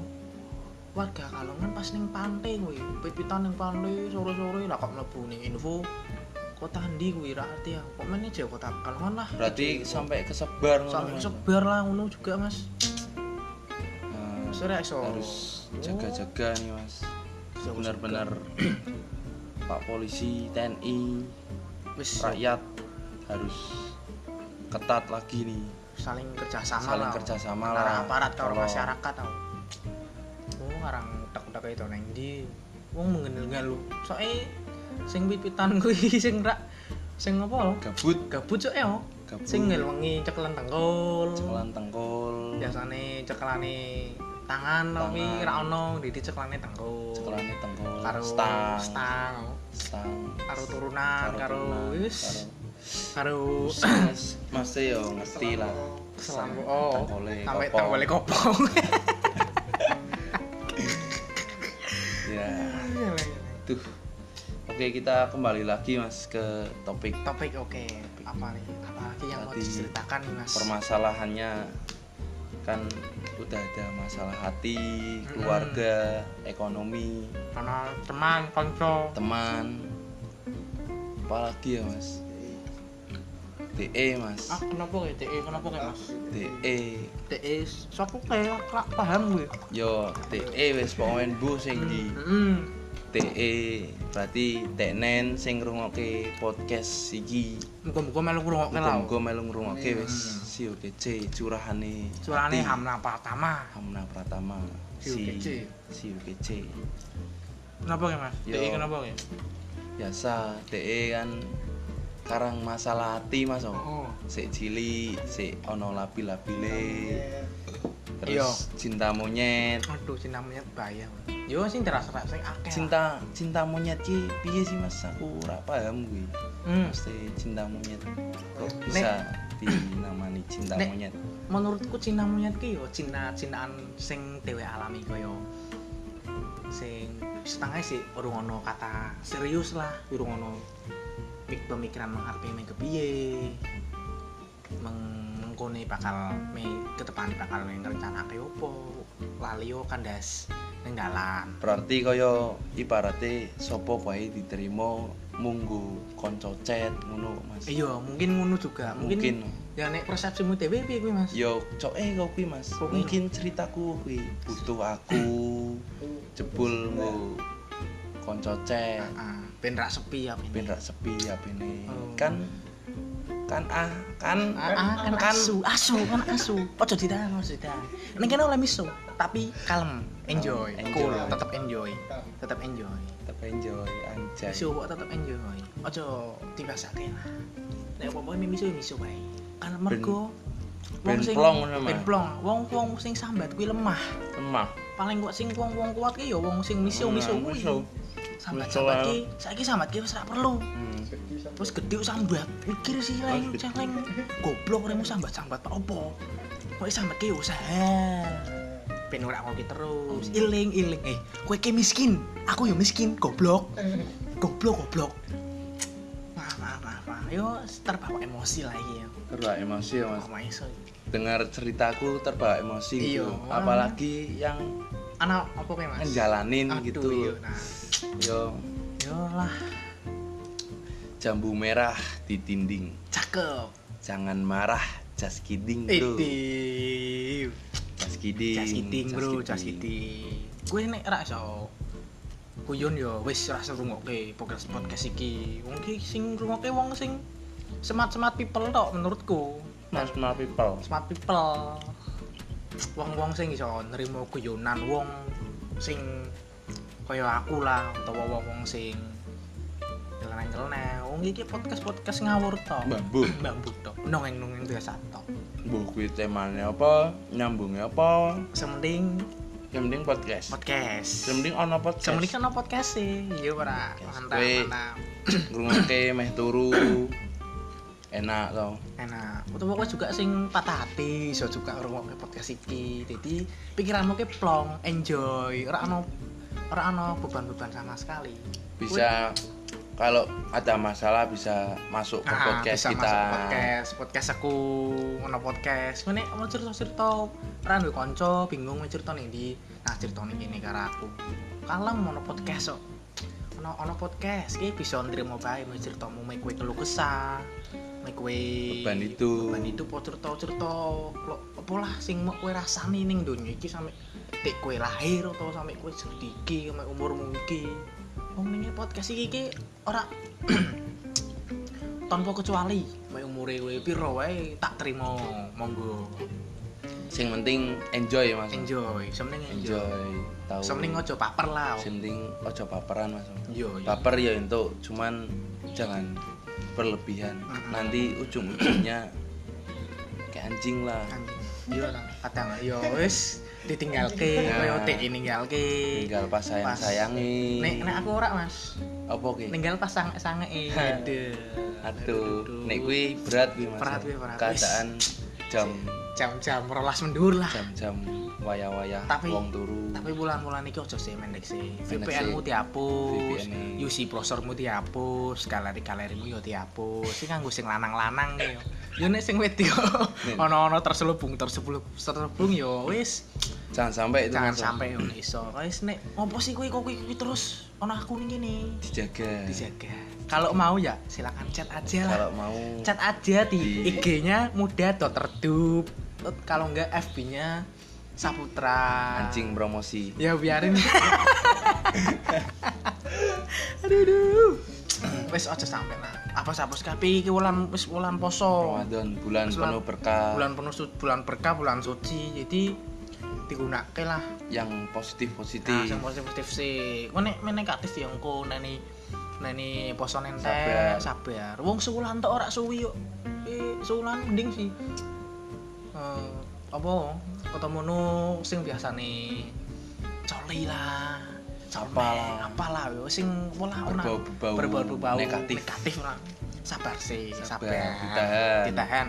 Speaker 1: Warga kalongan pas ning pantai kuwi. Pit-pitan ning pantai sore-sore lah kok mlebu ning info kota ndi kuwi ra arti ya kok meneh aja kota Pekalongan lah.
Speaker 2: Berarti sampai kesebar ngono,
Speaker 1: sampai
Speaker 2: Mas.
Speaker 1: sebar lah ngono juga mas Iso
Speaker 2: harus jaga-jaga nih mas. Benar-benar Pak polisi TNI
Speaker 1: wis.
Speaker 2: rakyat harus ketat lagi nih.
Speaker 1: Saling kerjasama
Speaker 2: Saling
Speaker 1: lah.
Speaker 2: kerjasama
Speaker 1: antara
Speaker 2: lah.
Speaker 1: aparat
Speaker 2: Kalau-
Speaker 1: masyarakat tau. Oh ngarang utak-utak itu neng di wong mengenal lu soalnya sing pipitan kuwi sing rak sing apa
Speaker 2: gabut.
Speaker 1: Gabut cok ya
Speaker 2: gabut.
Speaker 1: Sing ngelwengi cekelan tengkol
Speaker 2: cekelan tengkol
Speaker 1: biasane cekelane tangan tapi ra ono dadi cekelane tengkol
Speaker 2: cekelane tengkol
Speaker 1: karo
Speaker 2: stang.
Speaker 1: stang.
Speaker 2: Stang.
Speaker 1: Karo turunan karo wis. Karo
Speaker 2: Mas, yo ngerti lah.
Speaker 1: selambu oh sampai
Speaker 2: kopong.
Speaker 1: tengkole kopong.
Speaker 2: Ya, tuh. Oke, kita kembali lagi Mas ke topik.
Speaker 1: Topik oke. Apa nih apa lagi yang mau
Speaker 2: Tadi
Speaker 1: diceritakan nih mas?
Speaker 2: permasalahannya kan udah ada masalah hati, keluarga, ekonomi,
Speaker 1: karena teman konco
Speaker 2: teman. Apalagi ya, Mas? DE, Mas.
Speaker 1: ah kenapa kayak DE kenapa kayak mas
Speaker 2: DE.
Speaker 1: DE siapa kayak kelak paham gue
Speaker 2: Yo, DE wis pokoke mbuh sing di
Speaker 1: hmm.
Speaker 2: TE berarti Teknen sing ngrungokke podcast iki.
Speaker 1: melu lah
Speaker 2: Muga-muga melu ngrungokke wis si kece curahane.
Speaker 1: curane
Speaker 2: hati.
Speaker 1: Hamna Pratama
Speaker 2: Hamna Pratama
Speaker 1: Si Ukece.
Speaker 2: si Ukece.
Speaker 1: kenapa kayak mas
Speaker 2: Yo.
Speaker 1: DE kenapa kayak
Speaker 2: Biasa TE kan karang masalah hati Mas. oh.
Speaker 1: oh
Speaker 2: Sik cilik, sik ono labil-labile.
Speaker 1: Iya.
Speaker 2: Terus cinta monyet.
Speaker 1: aduh cinta monyet bahaya yo sing terasa sing akeh.
Speaker 2: Cinta cinta monyet ki piye sih Mas? Aku ora paham kuwi.
Speaker 1: hmm.
Speaker 2: Mesti cinta monyet. Kok bisa dinamani cinta
Speaker 1: Nek-
Speaker 2: monyet?
Speaker 1: menurutku cinta monyet ki yo cinta cintaan sing dewe alami kaya sing setengah sih urung ono kata serius lah urung ono pik pemikiran mengarep meng kepiye meng mengkone bakal me ketepane bakal ngrencanake opo lali yo kandas ning dalan
Speaker 2: Berarti kaya ibarate sapa wae diterima munggo kanca chat ngono Mas.
Speaker 1: iya mungkin ngono juga mungkin,
Speaker 2: Mungkin.
Speaker 1: ya nek persepsimu dhewe piye kuwi Mas
Speaker 2: Yo cok eh kau kuwi Mas.
Speaker 1: Kok?
Speaker 2: Mungkin ceritaku kuwi butuh aku jebul nggo kanca chat
Speaker 1: ah ben rak sepi ya
Speaker 2: ben rak sepi apene.
Speaker 1: Oh.
Speaker 2: Kan kan ah kan
Speaker 1: Ah, kan,
Speaker 2: kan
Speaker 1: asu, asu, kan asu. Ojo ditahan, ojo ditahan. Ning kene oleh miso, tapi kalem, enjoy,
Speaker 2: Enjoy.
Speaker 1: cool, tetap enjoy, tetap enjoy.
Speaker 2: tetep enjoy anjay.
Speaker 1: Miso kok tetap enjoy. Ojo dibasake lah. Nek apa-apa ini miso ya miso wae. Kan mergo
Speaker 2: ngono, Mas.
Speaker 1: ben plong. Wong wong sing sambat kuwi lemah.
Speaker 2: Lemah.
Speaker 1: Paling kok sing wong-wong kuat ki ya wong sing miso-miso
Speaker 2: Nah,
Speaker 1: kuwi. Sambat-sambat ki, saiki sambat ki wis ra perlu.
Speaker 2: Hmm.
Speaker 1: Terus gede sambat. Mikir sih lain celeng. Goblok remu sambat-sambat apa opo? Kok sambat ki usaha. Ben ora ngopi terus. Iling iling. Eh, kowe ki miskin. Aku ya miskin, goblok. Goblok goblok. Maaf, maaf, maaf. maaf. Yo terbawa emosi lah iki ya.
Speaker 2: Terbawa emosi ya Mas.
Speaker 1: Oh.
Speaker 2: Dengar ceritaku terbawa emosi
Speaker 1: Iya.
Speaker 2: gitu. Apalagi yang
Speaker 1: Anak apa kayak Mas?
Speaker 2: ngejalanin
Speaker 1: Aduh,
Speaker 2: gitu.
Speaker 1: iya. Nah,
Speaker 2: Yo
Speaker 1: yo lah,
Speaker 2: jambu merah di dinding.
Speaker 1: cakep.
Speaker 2: Jangan marah, just kidding bro.
Speaker 1: Idi.
Speaker 2: Just kidding.
Speaker 1: Just kidding
Speaker 2: just
Speaker 1: bro, just kidding. Gue nek ra iso kuyon yo wis ra iso rungokke podcast podcast iki. Wong iki sing rungokke wong sing semat-semat people tok menurutku.
Speaker 2: Mas Mal people.
Speaker 1: Smart people. Wong-wong sing iso nerima guyonan wong sing kaya aku lah utawa wong-wong sing nyeleneh-nyeleneh. Wong iki podcast-podcast ngawur tok.
Speaker 2: Bambu.
Speaker 1: Bambu tok. Nongeng-nongeng biasa tok.
Speaker 2: Mbah kuwi temane apa? Nyambungnya apa?
Speaker 1: Sementing
Speaker 2: Yang penting podcast.
Speaker 1: podcast.
Speaker 2: Yang penting ono podcast.
Speaker 1: Sementing kan podcast sih. Iya ora. Mantap, mantap.
Speaker 2: Ngrungokke meh turu. Enak tau.
Speaker 1: Enak. Utawa kowe juga sing patah hati iso juga ngrungokke podcast iki. Jadi pikiranmu ke plong, enjoy, ora ono ora ono beban-beban sama sekali.
Speaker 2: Bisa kalau ada masalah bisa masuk ke
Speaker 1: Nah,
Speaker 2: podcast
Speaker 1: bisa
Speaker 2: kita.
Speaker 1: masuk podcast, podcast aku ngono podcast. Ngene mau cerita-cerita ora duwe kanca bingung mau cerita ning ndi. Nah, cerita ning kene karo aku. Kalem ngono podcast kok. ono ono podcast ki bisa nrimo bae mau ceritamu mek kowe keluh kesah mek kowe
Speaker 2: Beban hidup.
Speaker 1: beban hidup po cerita-cerita lo apa lah sing mau kowe rasani ning donya iki sampe tek kowe lahir atau sampe kowe sediki sampe umurmu iki. Wong ning podcast iki ki ora tanpa kecuali mek umure kowe piro wae tak terima monggo.
Speaker 2: Sing penting enjoy mas.
Speaker 1: Enjoy sementing enjoy.
Speaker 2: Enjoy tahu
Speaker 1: sementing ojo paper lah.
Speaker 2: Sing penting ojo baperan mas.
Speaker 1: Yo yo
Speaker 2: baper ya untuk cuman jangan berlebihan.
Speaker 1: Mm-mm.
Speaker 2: nanti ujung-ujungnya kayak anjing lah.
Speaker 1: Iya lah. Kadang yo wis ditinggalke
Speaker 2: Nah.
Speaker 1: koyo tek ninggalke.
Speaker 2: Tinggal pas sayang sayangi.
Speaker 1: Nek nek aku ora mas.
Speaker 2: Apa ki?
Speaker 1: Ninggal pas sange sange. Aduh.
Speaker 2: Aduh. Nek kuwi berat kuwi mas.
Speaker 1: Berat kuwi, berat.
Speaker 2: keadaan jam
Speaker 1: jam-jam rolas mendur lah.
Speaker 2: Jam-jam wayah-wayah
Speaker 1: Tapi-
Speaker 2: wong turu
Speaker 1: tapi bulan-bulan iki ojo sih mendek sih. VPN mu
Speaker 2: sih.
Speaker 1: dihapus. UC prosormu dihapus galeri-galerimu yo dihapus. Sing kanggo sing lanang-lanang yo. Yo nek sing
Speaker 2: Nen.
Speaker 1: ono-ono terselubung terselubung terselubung yo wis.
Speaker 2: Jangan sampai itu
Speaker 1: jangan sampai yo iso. Wis nek opo sih kuwi kok kuwi terus ono aku ning kene
Speaker 2: dijaga.
Speaker 1: Dijaga. Kalau mau ya silakan chat aja lah.
Speaker 2: Kalau mau.
Speaker 1: Chat aja di,
Speaker 2: Di-
Speaker 1: IG-nya muda dot redup. Kalau enggak FB-nya Saputra.
Speaker 2: Anjing promosi.
Speaker 1: Ya biarin. Aduh aduh. Wes aja sampai lah apa sapus tapi iki wulan wis wulan poso?
Speaker 2: Ramadan bulan penuh berkah.
Speaker 1: bulan penuh su- bulan berkah bulan suci. Jadi digunakan lah.
Speaker 2: Yang positif
Speaker 1: nah
Speaker 2: positif
Speaker 1: yang positif positif sih kok nek nek negatif ya engko nani nani poso nente
Speaker 2: Sabar.
Speaker 1: sabar. Wong sebulan tok ora suwi yuk eh sebulan mending sih. Eh apa ketemu nu sing biasa nih coli lah
Speaker 2: Apalah.
Speaker 1: apalah yo sing pola ora
Speaker 2: Berbau-berbau
Speaker 1: berbau-berbau
Speaker 2: negatif.
Speaker 1: negatif lah sabar sih
Speaker 2: Sabar,
Speaker 1: sabar,
Speaker 2: ditahan.
Speaker 1: ditahan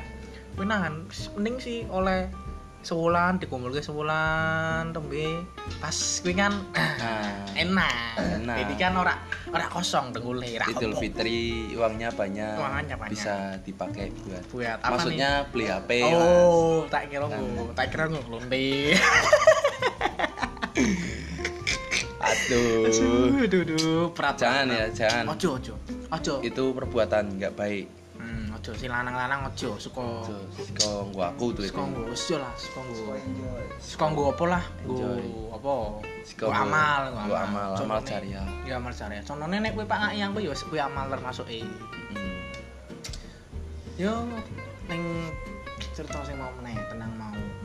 Speaker 1: Kuwi nahan mending sih oleh sebulan dikumpulke sebulan tembe pas kuwi kan
Speaker 2: nah
Speaker 1: enak.
Speaker 2: Enak.
Speaker 1: Jadi kan ora ora kosong dengkule ra
Speaker 2: Idul. Fitri uangnya banyak,
Speaker 1: Uangnya banyak.
Speaker 2: bisa dipakai buat
Speaker 1: Buat apa
Speaker 2: maksudnya beli HP
Speaker 1: nih?
Speaker 2: Mas.
Speaker 1: Oh, tak kira ngu, tak kira ngu lonte.
Speaker 2: aduh
Speaker 1: Aduh, aduh, aduh,
Speaker 2: jangan ya jangan
Speaker 1: Ojo, ojo. Ojo.
Speaker 2: itu perbuatan nggak baik
Speaker 1: ojo si lanang-lanang ojo suka
Speaker 2: kau gua aku tuh
Speaker 1: suka nggo ojo lah, suka nggo. Suka nggo apa lah? Nggo apa?
Speaker 2: Suka
Speaker 1: Nggo
Speaker 2: nggo-
Speaker 1: amal,
Speaker 2: nggo amal, amal jariah.
Speaker 1: Ya amal jariah. Contohnya nek kowe Pak Ngayang kowe ya kuwi amal termasuk e.
Speaker 2: Hmm.
Speaker 1: Yo ning cerita sing mau meneh tenang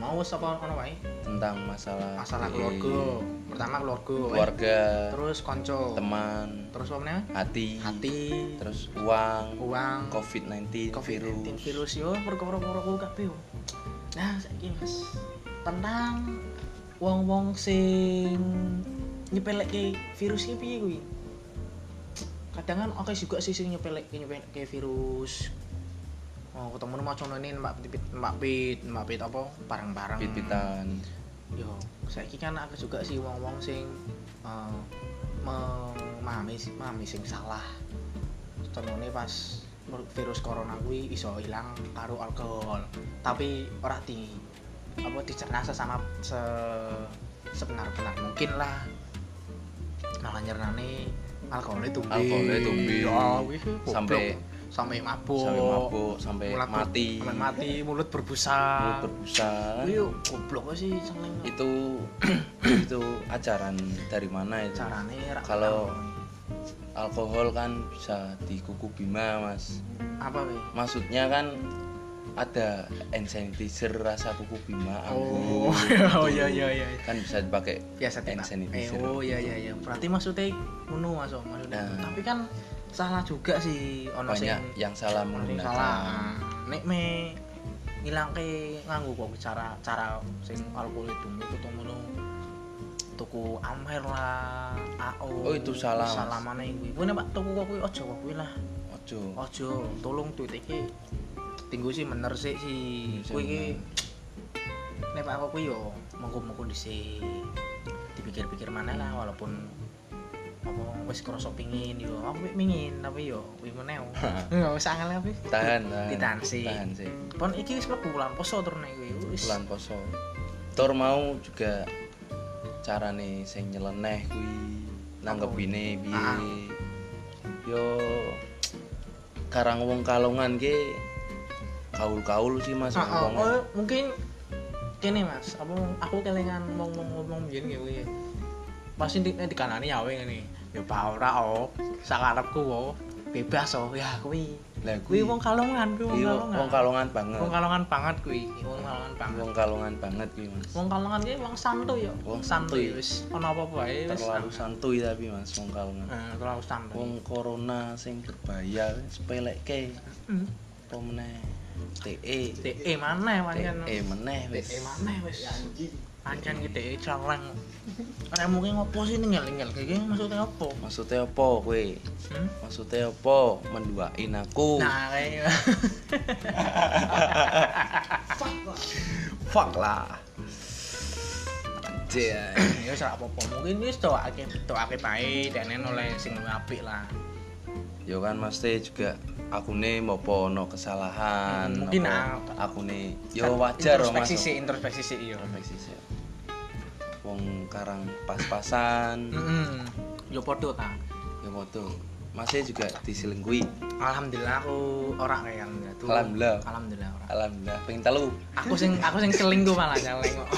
Speaker 1: mau. Apa ono wae?
Speaker 2: tentang masalah
Speaker 1: Masalah keluarga. Pertama keluarga.
Speaker 2: keluarga
Speaker 1: Terus konco.
Speaker 2: teman
Speaker 1: Terus apa meneh?
Speaker 2: hati
Speaker 1: Hati,
Speaker 2: terus uang
Speaker 1: uang,
Speaker 2: COVID-19
Speaker 1: COVID-19
Speaker 2: virus
Speaker 1: virus yo perkara-perkara kuwi kabeh yo. Nah, saiki Mas tentang wong-wong sing nyepelekke virus iki piye kuwi? Kadang kan oke juga sih sing nyepelekke nyepelekke virus. Oh, ketemu sama contohnya Mbak Pit, Mbak Pit, Mbak Pit apa barang-barang.
Speaker 2: pit-pitan
Speaker 1: Yo, saiki kan aku juga sih wong-wong sing eh memahami memahami sing salah. Contohnya pas virus corona kuwi iso ilang karo alkohol. Tapi ora di apa dicerna sesama se sebenar-benar mungkin lah. Malah nyernane alkoholnya tumbuh.
Speaker 2: Alkoholnya.
Speaker 1: Ya, wih, goblok.
Speaker 2: Sampai-
Speaker 1: sampai mabuk.
Speaker 2: sampai mabuk sampai
Speaker 1: Mulut
Speaker 2: mati.
Speaker 1: sampai mati, mulut berbusa.
Speaker 2: mulut berbusa.
Speaker 1: Yo goblok sih seneng.
Speaker 2: itu itu ajaran dari mana itu?
Speaker 1: Carane rak
Speaker 2: Kalau- alkohol kan bisa di kuku bima mas.
Speaker 1: Apa weh
Speaker 2: maksudnya kan ada hand sanitizer rasa kuku bima
Speaker 1: oh oh
Speaker 2: gitu.
Speaker 1: iya iya iya
Speaker 2: kan bisa dipakai
Speaker 1: biasa
Speaker 2: hand
Speaker 1: tidak eh,
Speaker 2: sanitizer
Speaker 1: oh iya iya iya. Berarti maksudnya ngono masuk maksudnya.
Speaker 2: Nah.
Speaker 1: tapi kan salah juga sih ono sing
Speaker 2: yang salah menggunakan.
Speaker 1: salah. Nek me ngilangke nganggo kok cara cara sing alkohol itu itu tuh ngono tuku amer lah AO
Speaker 2: Oh, itu salah,
Speaker 1: salah mana kuwi kuwi nek Pak tuku kok kuwi aja kok kuwi lah.
Speaker 2: Ojo
Speaker 1: ojo tolong tweet iki. Tinggu sih bener sih. Si kuwi iki nek Pak aku kuwi yo mongko-mongko dhisik. Dipikir-pikir mana lah walaupun apa wis krasa pingin yo. Aku pingin tapi yo kuwi meneh ya wis angel tapi
Speaker 2: tahan tahan
Speaker 1: Ditahan sih.
Speaker 2: tahan sih.
Speaker 1: Pon iki wis mlebu bulan poso terus nek kuwi wis.
Speaker 2: Bulan poso. Tor mau juga carane sing nyeleneh kuwi nanggepine piye.
Speaker 1: Ah.
Speaker 2: yo karang wong kalongan ki kaul-kaul sih Mas
Speaker 1: Ah, ah, oh, mungkin kene mas. Apa aku kelingan ngomong ngomong biyen kuwi pasti di di kanane ya we ngene. Ya pak ora oh. Sakarepku oh. Bebas oh. Ya kuwi.
Speaker 2: Lah
Speaker 1: kuwi wong kalongan kuwi wong
Speaker 2: iya,
Speaker 1: kalongan.
Speaker 2: wong kalongan banget.
Speaker 1: wong kalongan banget kuwi. Wong kalongan banget.
Speaker 2: Wong kalongan banget kuwi Mas.
Speaker 1: wong kalongan ki wong santuy yo
Speaker 2: Wong
Speaker 1: santuy wis. Ana apa wae wis
Speaker 2: Terlalu santuy tapi Mas wong kalongan.
Speaker 1: Eh, terlalu santuy.
Speaker 2: Wong corona sing berbahaya sepelekke
Speaker 1: Hmm.
Speaker 2: apa meneh? TE
Speaker 1: TE maneh pancen
Speaker 2: TE meneh wis.
Speaker 1: TE maneh wis pancen ki TE celeng remu ki ngopo sih ninggal-ninggal iki maksudnya apa
Speaker 2: Maksudnya apa kowe?
Speaker 1: hmm?
Speaker 2: Maksudnya apa? Menduain aku.
Speaker 1: Nah, kayak
Speaker 2: Fuck lah. Anjir.
Speaker 1: ya ora apa-apa. Mungkin wis doake doake bae dene oleh sing luwih apik lah.
Speaker 2: Yo kan mesti juga aku nih mau ono kesalahan.
Speaker 1: Hmm, mungkin
Speaker 2: apa aku nih yo wajar loh,
Speaker 1: introspeksi
Speaker 2: Mas.
Speaker 1: sih, introspeksi sih iya.
Speaker 2: Introspeksi sih. Wong karang pas-pasan.
Speaker 1: Heeh. Yo padha ta.
Speaker 2: Ya foto. Masih juga diselingkuhi.
Speaker 1: Alhamdulillah aku ora kayak yang itu.
Speaker 2: Alhamdulillah.
Speaker 1: Alhamdulillah ora.
Speaker 2: Alhamdulillah. Pengen telu.
Speaker 1: Aku sing aku sing selingkuh malah nyeleng kok.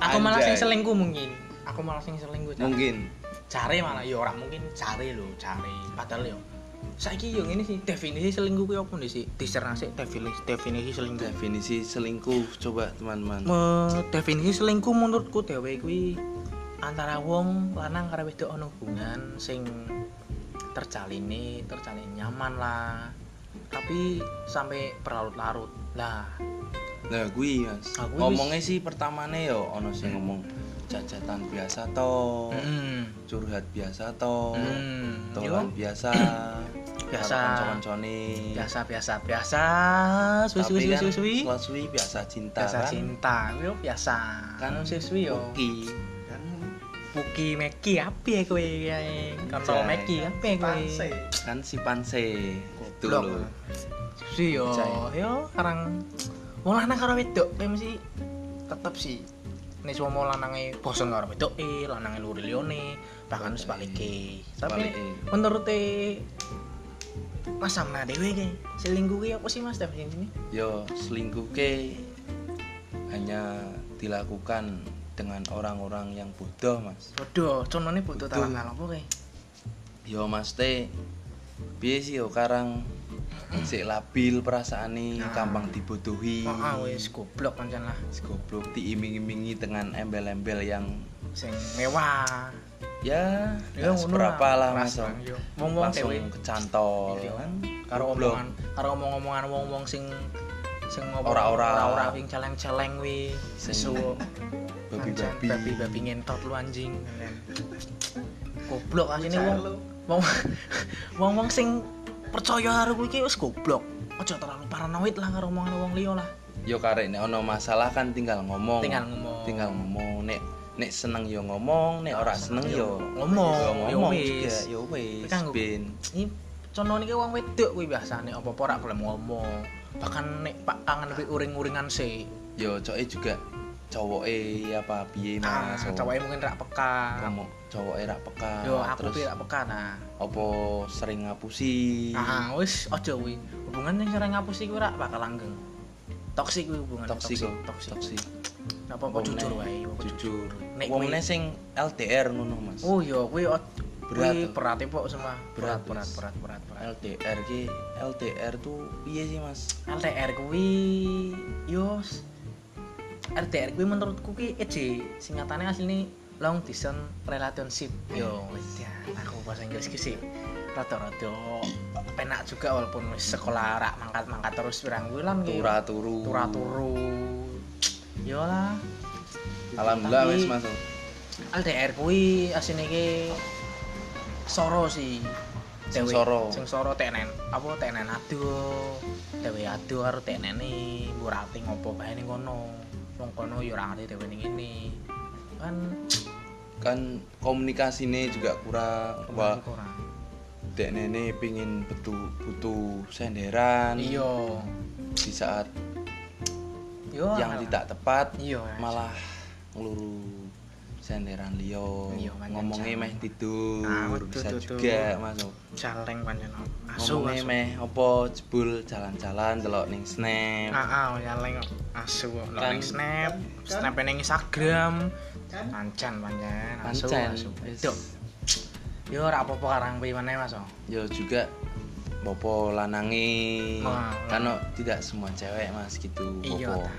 Speaker 1: aku malah sing selingkuh mungkin. Aku malah sing selingkuh.
Speaker 2: Mungkin.
Speaker 1: Cari malah ya orang mungkin cari lho cari. Padahal yo saiki yo ngene sih definisi selingkuh kuwi nih sih? Diserang sih definisi definisi selingkuh.
Speaker 2: Definisi selingkuh coba teman-teman.
Speaker 1: Definisi selingkuh menurutku dhewe kuwi antara wong lanang karo wedok ana hubungan sing terjalini terjalin nyaman lah. Tapi sampai berlarut-larut. Lah.
Speaker 2: Nah, gue Mas.
Speaker 1: Aku
Speaker 2: Ngomongnya sih pertamane yo ono sing ngomong cacatan biasa to,
Speaker 1: mm.
Speaker 2: curhat biasa to,
Speaker 1: Mm.
Speaker 2: dolan
Speaker 1: Yo,
Speaker 2: biasa,
Speaker 1: Biasa.
Speaker 2: kanca-kancane.
Speaker 1: biasa biasa biasa suwi suwi suwi
Speaker 2: kan
Speaker 1: suwi suwi
Speaker 2: setelah suwi biasa cinta
Speaker 1: biasa
Speaker 2: kan.
Speaker 1: cinta yo biasa
Speaker 2: Kan
Speaker 1: kan siswi yo
Speaker 2: Oke. Kan
Speaker 1: Puki Meki apa ya kowe
Speaker 2: Anjay.
Speaker 1: Meki apa ya kowe
Speaker 2: kan si panse itu loh.
Speaker 1: sih yo yo sekarang wong lanang karo wedok kayak mesti tetep sih nek semua lanange bosan karo eh lanange luri lione bahkan sebaliknya tapi
Speaker 2: Sebaliknya.
Speaker 1: menurut Mas Samna dewe ke selingkuh apa sih Mas definisi ini
Speaker 2: Yo selingkuh ke hanya dilakukan dengan orang-orang yang bodoh mas.
Speaker 1: bodoh contohnya bodoh
Speaker 2: Bodoh.
Speaker 1: talang apa kayak
Speaker 2: Yo mas teh, sih yo karang sik labil perasaane
Speaker 1: Nah.
Speaker 2: gampang dibodohi.
Speaker 1: ah wis goblok pancen lah.
Speaker 2: Goblok diiming-imingi dengan embel-embel yang
Speaker 1: sing mewah.
Speaker 2: Ya
Speaker 1: Ya,
Speaker 2: seberapa lah.
Speaker 1: Ras,
Speaker 2: mas.
Speaker 1: Bang, yo. Wong-wong
Speaker 2: langsung kecantol
Speaker 1: Iya.
Speaker 2: kan?
Speaker 1: Karo omongan karo omong-omongan wong-wong sing sing ngomong
Speaker 2: Ora-ora.
Speaker 1: ora sing celeng-celeng wi sesu
Speaker 2: babi-babi.
Speaker 1: babi-babi ngentot lu anjing. Goblok asine wong. wong wong-wong sing percaya karo kuwi ki wis goblok. Aja terlalu paranoid lah karo omongan wong liya lah.
Speaker 2: Yo karek nek ono masalah kan tinggal ngomong.
Speaker 1: Tinggal ngomong.
Speaker 2: Tinggal ngomong. Nek nek seneng yo ngomong nek ora seneng yo
Speaker 1: ngomong.
Speaker 2: yo
Speaker 1: wis.
Speaker 2: yo wis. Ben.
Speaker 1: Contoh nih wong wedok kuwi biasane apa-apa ora gelem ngomong. Bahkan nek pak kangen lebih uring-uringan sih.
Speaker 2: Yo coke juga cowoke apa piye
Speaker 1: ah
Speaker 2: mas
Speaker 1: cowoknya mungkin rak peka.
Speaker 2: Kamu cowoke rak peka.
Speaker 1: Yo aku
Speaker 2: terus
Speaker 1: rak peka nah.
Speaker 2: apa sering ngapusi?
Speaker 1: Ah wis aja kuwi. Hubungan yang sering ngapusi kuwi rak bakal langgeng. Toksik kuwi hubungan
Speaker 2: toksik kok
Speaker 1: toksik
Speaker 2: toksik
Speaker 1: Nggak apa-apa
Speaker 2: Wong
Speaker 1: jujur wae apa
Speaker 2: jujur.
Speaker 1: Nek
Speaker 2: wong
Speaker 1: kuwi-
Speaker 2: sing LDR ngono mas.
Speaker 1: Oh yo kuwi ot-
Speaker 2: Berat
Speaker 1: kuwi
Speaker 2: tuh.
Speaker 1: berat pok semua. Berat
Speaker 2: Berat,
Speaker 1: berat
Speaker 2: Mas.
Speaker 1: berat berat.
Speaker 2: LDR ki LDR tuh piye sih mas?
Speaker 1: LDR kuwi yo s- LDR kuwi menurutku ki EJ singkatannya asline long distance relationship. Yo ya aku bahasa Inggris ki sih rada-rada penak juga walaupun wis sekolah rak mangkat-mangkat terus pirang bulan ki.
Speaker 2: Tura turu
Speaker 1: turu turu yo lah.
Speaker 2: Alhamdulillah wis mas
Speaker 1: LDR kuwi asine ki soro sih.
Speaker 2: Sing soro.
Speaker 1: sing soro tenen apa tenen adu dewe adu karo tenene murati ngopo bae ning kono wong kono yo ora ngerti dewe ning ngene kan
Speaker 2: kan komunikasinya juga kurang wah
Speaker 1: kemarin kurang.
Speaker 2: Dek nene pingin butuh butuh senderan
Speaker 1: iya.
Speaker 2: di saat
Speaker 1: yo
Speaker 2: yang
Speaker 1: angel.
Speaker 2: tidak tepat
Speaker 1: iya
Speaker 2: malah ngeluru senderan liyo
Speaker 1: Iya,
Speaker 2: ngomongnya meh tidur
Speaker 1: Ah, betul,
Speaker 2: bisa
Speaker 1: betul.
Speaker 2: juga masuk
Speaker 1: Jaleng pancen. Asu
Speaker 2: ngomongnya
Speaker 1: asu.
Speaker 2: meh opo jebul jalan-jalan delok ning snap
Speaker 1: Ah, ah, jaleng asu. Lo
Speaker 2: Kan-
Speaker 1: ning snap, snap ning Instagram. Pancen pancen. Asu asu. Duk. Yo ora apa-apa karang piye maneh Mas. oh.
Speaker 2: yo juga popo lanangi
Speaker 1: Ah,
Speaker 2: kan tidak semua cewek mas gitu
Speaker 1: Iya,
Speaker 2: popo
Speaker 1: ta.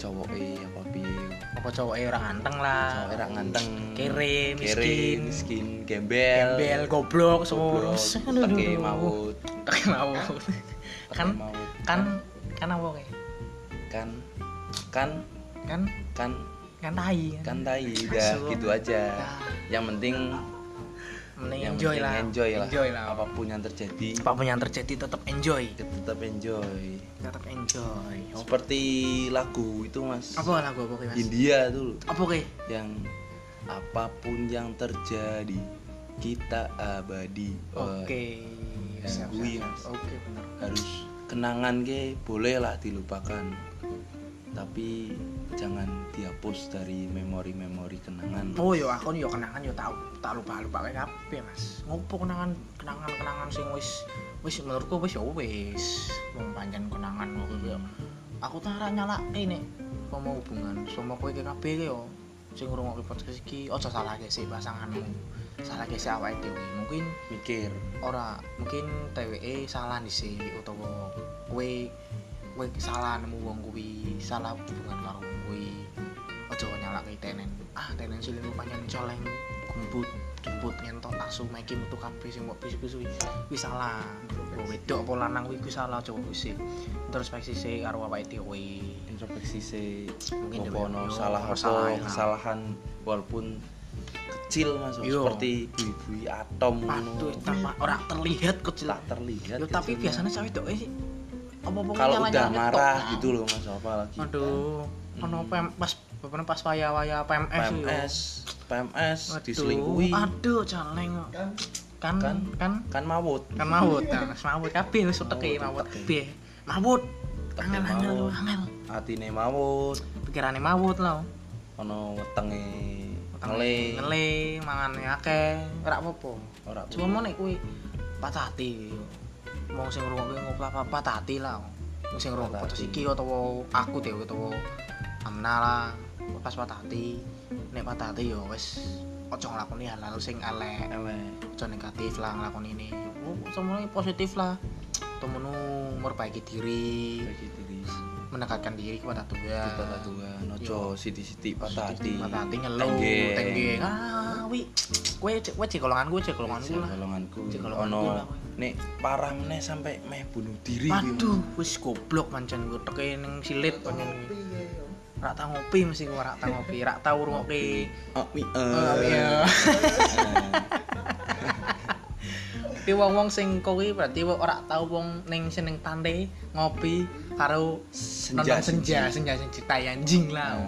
Speaker 2: Cowok eh apa piye
Speaker 1: Apa cowoknya ora ganteng lah.
Speaker 2: cowok era nganteng
Speaker 1: Kere,
Speaker 2: Kere,
Speaker 1: miskin.
Speaker 2: miskin gembel
Speaker 1: Gembel, goblok, semua.
Speaker 2: teke maut
Speaker 1: Teke maut. Kan
Speaker 2: maut
Speaker 1: kan kan apa kayak?
Speaker 2: kan kan
Speaker 1: Kan
Speaker 2: kan
Speaker 1: kan tai.
Speaker 2: kan tai udah gitu aja yang penting
Speaker 1: Mending
Speaker 2: yang
Speaker 1: enjoy lah.
Speaker 2: enjoy lah
Speaker 1: Enjoy lah.
Speaker 2: apa pun yang terjadi
Speaker 1: Apa pun yang terjadi tetap enjoy.
Speaker 2: tetap enjoy
Speaker 1: Tetap enjoy.
Speaker 2: seperti lagu itu mas
Speaker 1: Apa lagu apa Mas?
Speaker 2: India tuh
Speaker 1: Apa kayak?
Speaker 2: yang apa pun yang terjadi kita abadi
Speaker 1: Oke. Siap. Oke, benar.
Speaker 2: harus kenangan ke boleh lah dilupakan tapi jangan dihapus dari memori-memori kenangan
Speaker 1: Oh yo aku yo kenangan yo tau tak lupa lupa kayak apa Mas. Ngopo kenangan kenangan kenangan sing wis wis menurutku wis yo wis wong pancen kenangan kok yo. Aku tak nyalake nek mau hubungan sama kowe kabeh yo sing ngrungokne podcast iki aja salah sih pasanganmu. Salah sih awake dhewe. Mungkin
Speaker 2: mikir
Speaker 1: ora mungkin dheweke salah dhisik utawa kowe kowe salah nemu wong kuwi salah hubungan karo kuwi. Aja nyalake tenen. Ah tenen sing pancen coleng. Gumput jemput ngentot asu maiki metu kabeh sing mbok bisu-bisu kuwi. Salah. Wedok apa lanang kuwi kuwi salah kuwi sih introspeksi sih karo awake dhewe
Speaker 2: introspeksi se
Speaker 1: Mungkin
Speaker 2: ono salah apa
Speaker 1: salah lah.
Speaker 2: kesalahan walaupun kecil mas?
Speaker 1: Yo.
Speaker 2: seperti bui-bui atom
Speaker 1: aduh
Speaker 2: ngono.
Speaker 1: tanpa ora terlihat kecil.
Speaker 2: Tak terlihat
Speaker 1: yo tapi biasanya cewek itu
Speaker 2: kalau udah marah
Speaker 1: ngetok.
Speaker 2: gitu loh mas apa lagi
Speaker 1: Aduh, ono PM pas beberapa pas waya-waya PMS yo.
Speaker 2: PMS PMS
Speaker 1: Aduh,
Speaker 2: diselingkuhi
Speaker 1: Aduh, caleng. Kan kan
Speaker 2: Kan.
Speaker 1: kan
Speaker 2: kan mawut
Speaker 1: kan mawut. Nah, wis mawut kabeh wis uteke
Speaker 2: Mawut,
Speaker 1: kabeh. Mawut. Angel angel angel.
Speaker 2: atine mawut
Speaker 1: Pikirane mawut lho.
Speaker 2: ono wetenge ngele
Speaker 1: ngele mangane akeh, ora apa-apa.
Speaker 2: ora
Speaker 1: Cuma mau nek kuwi patah hati. Wong sing ngrungokke ngopo apa patah hati lah. Wong sing ngrungokne
Speaker 2: Patah
Speaker 1: podcast iki utawa aku dhewe utawa Amna lah pas patah hati. Nek patah hati yo wis aja nglakoni hal-hal sing elek.
Speaker 2: elek.
Speaker 1: Aja negatif lah ngelakon ini. Oh, semuanya positif lah. Temenmu memperbaiki diri.
Speaker 2: Bagi diri.
Speaker 1: Mendekatkan diri kepada Tuhan.
Speaker 2: Kita tua nojo siti-siti patah hati
Speaker 1: patah hati ngeluh
Speaker 2: Tengge.
Speaker 1: ah wi cek kue cek golongan gue cek golongan gue lah.
Speaker 2: golonganku.
Speaker 1: Cek golonganku
Speaker 2: ono. Nek parah meneh sampai meh bunuh diri kuwi.
Speaker 1: aduh wis goblok mancen gue teke ning silit pancen kuwi rak tau ngopi mesti gue rak tau ngopi rak tau rungokke
Speaker 2: oh mi
Speaker 1: Oh, iya. Tapi wong-wong sing kowe berarti ora tau wong ning seneng tante ngopi karo
Speaker 2: Senja,
Speaker 1: senja, senja senja tai anjing lah.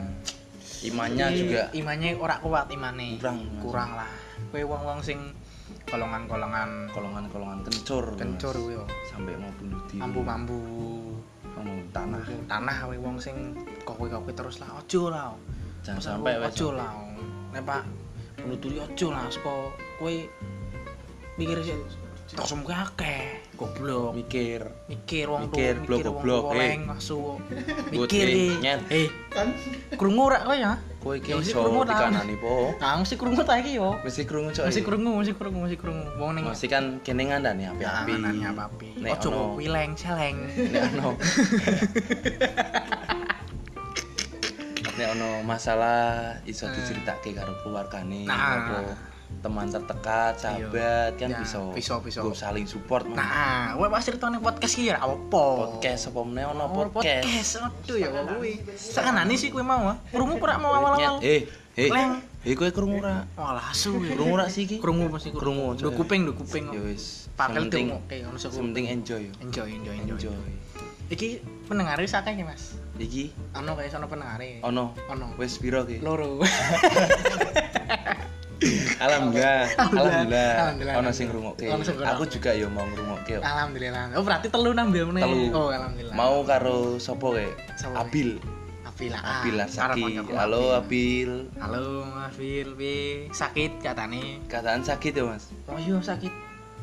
Speaker 2: imannya
Speaker 1: Jadi,
Speaker 2: juga
Speaker 1: imannya ora kuat imane.
Speaker 2: Kurang,
Speaker 1: kurang lah. Kowe wong-wong sing golongan-golongan
Speaker 2: kolongan-kolongan kencur
Speaker 1: kencur kuwi yo.
Speaker 2: sampai mau bunuh diri
Speaker 1: Mambu-mambu
Speaker 2: ono tanah
Speaker 1: tanah kowe wong sing kowe-kowe terus lah ojo lah.
Speaker 2: jangan sampai
Speaker 1: kowe ojo lah. Nek Pak bunuh diri ojo lah saka kowe mikir sih Tosum akeh, goblok.
Speaker 2: mikir
Speaker 1: Mikir wong
Speaker 2: Mikir, blok, goblok, eh.
Speaker 1: Mikir
Speaker 2: eh, nyet.
Speaker 1: Eh,
Speaker 3: kan
Speaker 1: krungu ora kowe ya?
Speaker 2: Kowe iki
Speaker 1: Ya,
Speaker 2: iso dikanani po
Speaker 1: Nah, mesti krungu ta iki yo.
Speaker 2: mesti krungu coy
Speaker 1: Mesti krungu, mesti krungu, mesti krungu. Wong ning
Speaker 2: mesti kan kene ngandani api-api
Speaker 1: Api apa-api.
Speaker 2: Nek
Speaker 1: Ojo
Speaker 2: ono-
Speaker 1: wileng celeng.
Speaker 2: nek ono nek ono masalah iso
Speaker 1: Eh.
Speaker 2: diceritake karo keluargane
Speaker 1: Nah.
Speaker 2: apa teman terdekat sahabat kan
Speaker 1: Ya,
Speaker 2: bisa
Speaker 1: bisa, bisa.
Speaker 2: saling support.
Speaker 1: Nah, kowe pas ceritane podcast iki ya apa?
Speaker 2: podcast apa meneh ono
Speaker 1: Oh,
Speaker 2: podcast
Speaker 1: podcast. Aduh ya kuwi. Sakanane sih kowe mau ah. Krungu ora mau awal-awal.
Speaker 2: eh eh
Speaker 1: Leng.
Speaker 2: eh kowe krungu ora
Speaker 1: Walah asu
Speaker 2: krungu ora sih iki
Speaker 1: Krungu mesti
Speaker 2: Krungu, coy.
Speaker 1: kuping, duh kuping.
Speaker 2: ya wis
Speaker 1: Pakel
Speaker 2: Yang penting
Speaker 1: oke ono sing
Speaker 2: penting enjoy
Speaker 1: enjoy enjoy enjoy. Iki pendengar wis akeh Mas.
Speaker 2: iki
Speaker 1: Ono kayak sono pendengar.
Speaker 2: ono
Speaker 1: Ono.
Speaker 2: wis piro ki
Speaker 1: Loro.
Speaker 2: alhamdulillah alhamdulillah
Speaker 1: Alhamdulillah.
Speaker 2: ono sing ngrungokke aku juga yo mau ngrungokke.
Speaker 1: Alhamdulillah. Oh, berarti telu nambah meneh.
Speaker 2: Telu.
Speaker 1: Oh, alhamdulillah.
Speaker 2: mau karo sapa
Speaker 1: Ki?
Speaker 2: Abil
Speaker 1: Abil Abil ah.
Speaker 2: Abil
Speaker 1: koncoku
Speaker 2: Halo
Speaker 1: Abil.
Speaker 2: Abil.
Speaker 1: Halo Abil, piye? Sakit katane.
Speaker 2: Keadaan sakit ya mas?
Speaker 1: Oh iya sakit.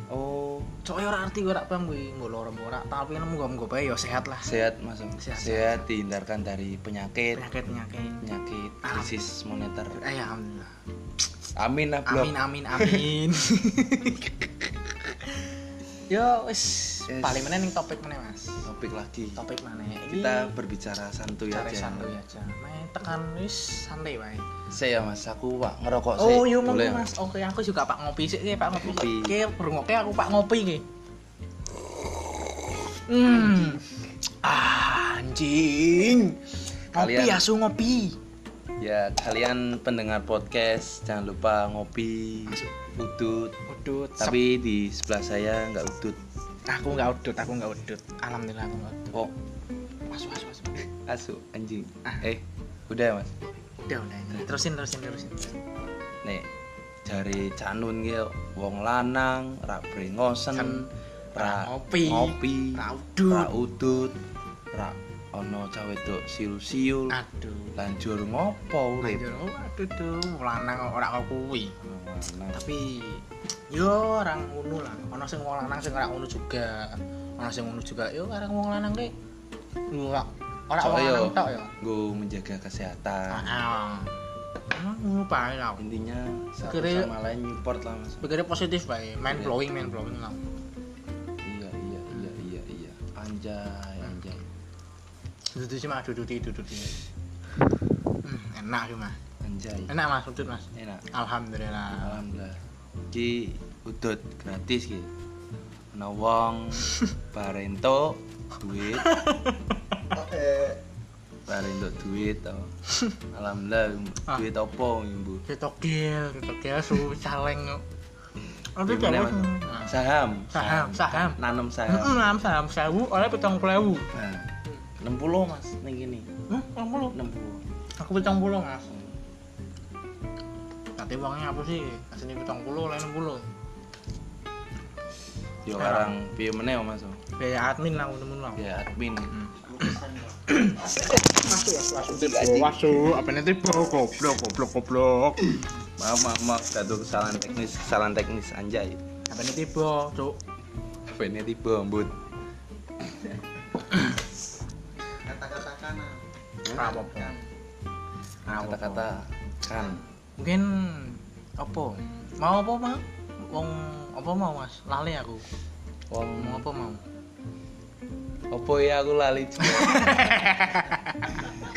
Speaker 2: Oh
Speaker 1: Cok ora arti ora paham kuwi, loro mbok ora, tapi muga-muga bae ya sehat lah.
Speaker 2: sehat mas?
Speaker 1: Sehat,
Speaker 2: Sehat, dihindarkan dari penyakit
Speaker 1: Penyakit-penyakit.
Speaker 2: penyakit
Speaker 1: Ah.
Speaker 2: krisis moneter.
Speaker 1: Eh, alhamdulillah.
Speaker 2: Amin lah.
Speaker 1: Amin amin amin. Yo wis
Speaker 2: Yes.
Speaker 1: paling meneh ning topik meneh Mas.
Speaker 2: Topik lagi.
Speaker 1: Topik meneh. Iki
Speaker 2: Kita berbicara santuy
Speaker 1: cari
Speaker 2: aja.
Speaker 1: santuy aja. Main tekan wis santai wae.
Speaker 2: Saya mas, aku pak ngerokok sih.
Speaker 1: Oh, yo
Speaker 2: Boleh,
Speaker 1: monggo Mas. Oke, aku juga Pak ngopi sih, Pak ngopi.
Speaker 2: Ngopi.
Speaker 1: Oke, berungoke aku Pak ngopi ki. Hmm. Ah, anjing. Ngopi
Speaker 2: Kalian-
Speaker 1: asu ngopi.
Speaker 2: Ya kalian pendengar podcast jangan lupa ngopi, udut.
Speaker 1: Udut.
Speaker 2: Tapi di sebelah saya nggak udut.
Speaker 1: aku nggak udut, aku nggak udut. Alhamdulillah aku nggak udut.
Speaker 2: Oh,
Speaker 1: Asu asu asu.
Speaker 2: asu anjing.
Speaker 1: Ah.
Speaker 2: Eh, udah ya mas.
Speaker 1: Udah, udah. Terusin, terusin, terusin.
Speaker 2: Nih, dari canun gitu, wong lanang, rak brengosen,
Speaker 1: Kan,
Speaker 2: rak
Speaker 1: ngopi,
Speaker 2: ngopi,
Speaker 1: udut.
Speaker 2: rak udut, rak ono cawe dok siul-siul,
Speaker 1: Aduh.
Speaker 2: lanjur ngopo urip.
Speaker 1: Lanjut, oh, aduh tuh, lanang ora kok kuwi.
Speaker 2: Lanang.
Speaker 1: Tapi yo orang ngono lah. Ono sing wong lanang sing ora ngono juga. Ono sing ngono juga. Yo orang wong lanang ki. Ora ora wong lanang tok yo.
Speaker 2: gue menjaga kesehatan.
Speaker 1: Ah. Emang ngono bae lah.
Speaker 2: Intinya satu
Speaker 1: Kira-
Speaker 2: sama lain support lah mas.
Speaker 1: Pikirnya positif bae, main
Speaker 2: Iya.
Speaker 1: blowing, main blowing lah.
Speaker 2: Iya iya iya iya iya. Anjay.
Speaker 1: Dudu sih mah dudu dudu Hmm, enak sih mah.
Speaker 2: Anjay.
Speaker 1: Enak Mas, udut Mas.
Speaker 2: Enak.
Speaker 1: Alhamdulillah.
Speaker 2: Alhamdulillah. Ki udut gratis ki. Ana wong barento duit. Barento duit to. Alhamdulillah
Speaker 1: Ah.
Speaker 2: duit opo Ibu?
Speaker 1: Ketokil, ketokil su caleng.
Speaker 2: Mas?
Speaker 1: Nah.
Speaker 2: Saham.
Speaker 1: Saham, saham.
Speaker 2: Nanam saham.
Speaker 1: Heeh, saham saham sewu oleh petang puluh.
Speaker 2: Nah, 60 Mas ning kene.
Speaker 1: Hmm, enam puluh.
Speaker 2: 60.
Speaker 1: Aku petang puluh mas. Nanti uangnya apa sih? Kasih petang puluh, enam puluh.
Speaker 2: Yo
Speaker 1: Sekarang.
Speaker 2: arang piye meneh oh, Mas?
Speaker 1: Biaya admin lah, temen lah.
Speaker 2: Ya admin.
Speaker 1: Masuk, masuk, masuk. Apa nanti goblok, goblok, goblok.
Speaker 2: Maaf maaf maaf kado kesalahan teknis kesalahan teknis anjay.
Speaker 1: Apa nanti tiba, cuk.
Speaker 2: Apa ini tiba mbut.
Speaker 1: Apa?
Speaker 2: Kata-kata kan.
Speaker 1: Mungkin apa? Mau apa mau? Wong apa mau mas? Lali aku.
Speaker 2: Wong
Speaker 1: Mau apa mau?
Speaker 2: opo ya aku lali juga.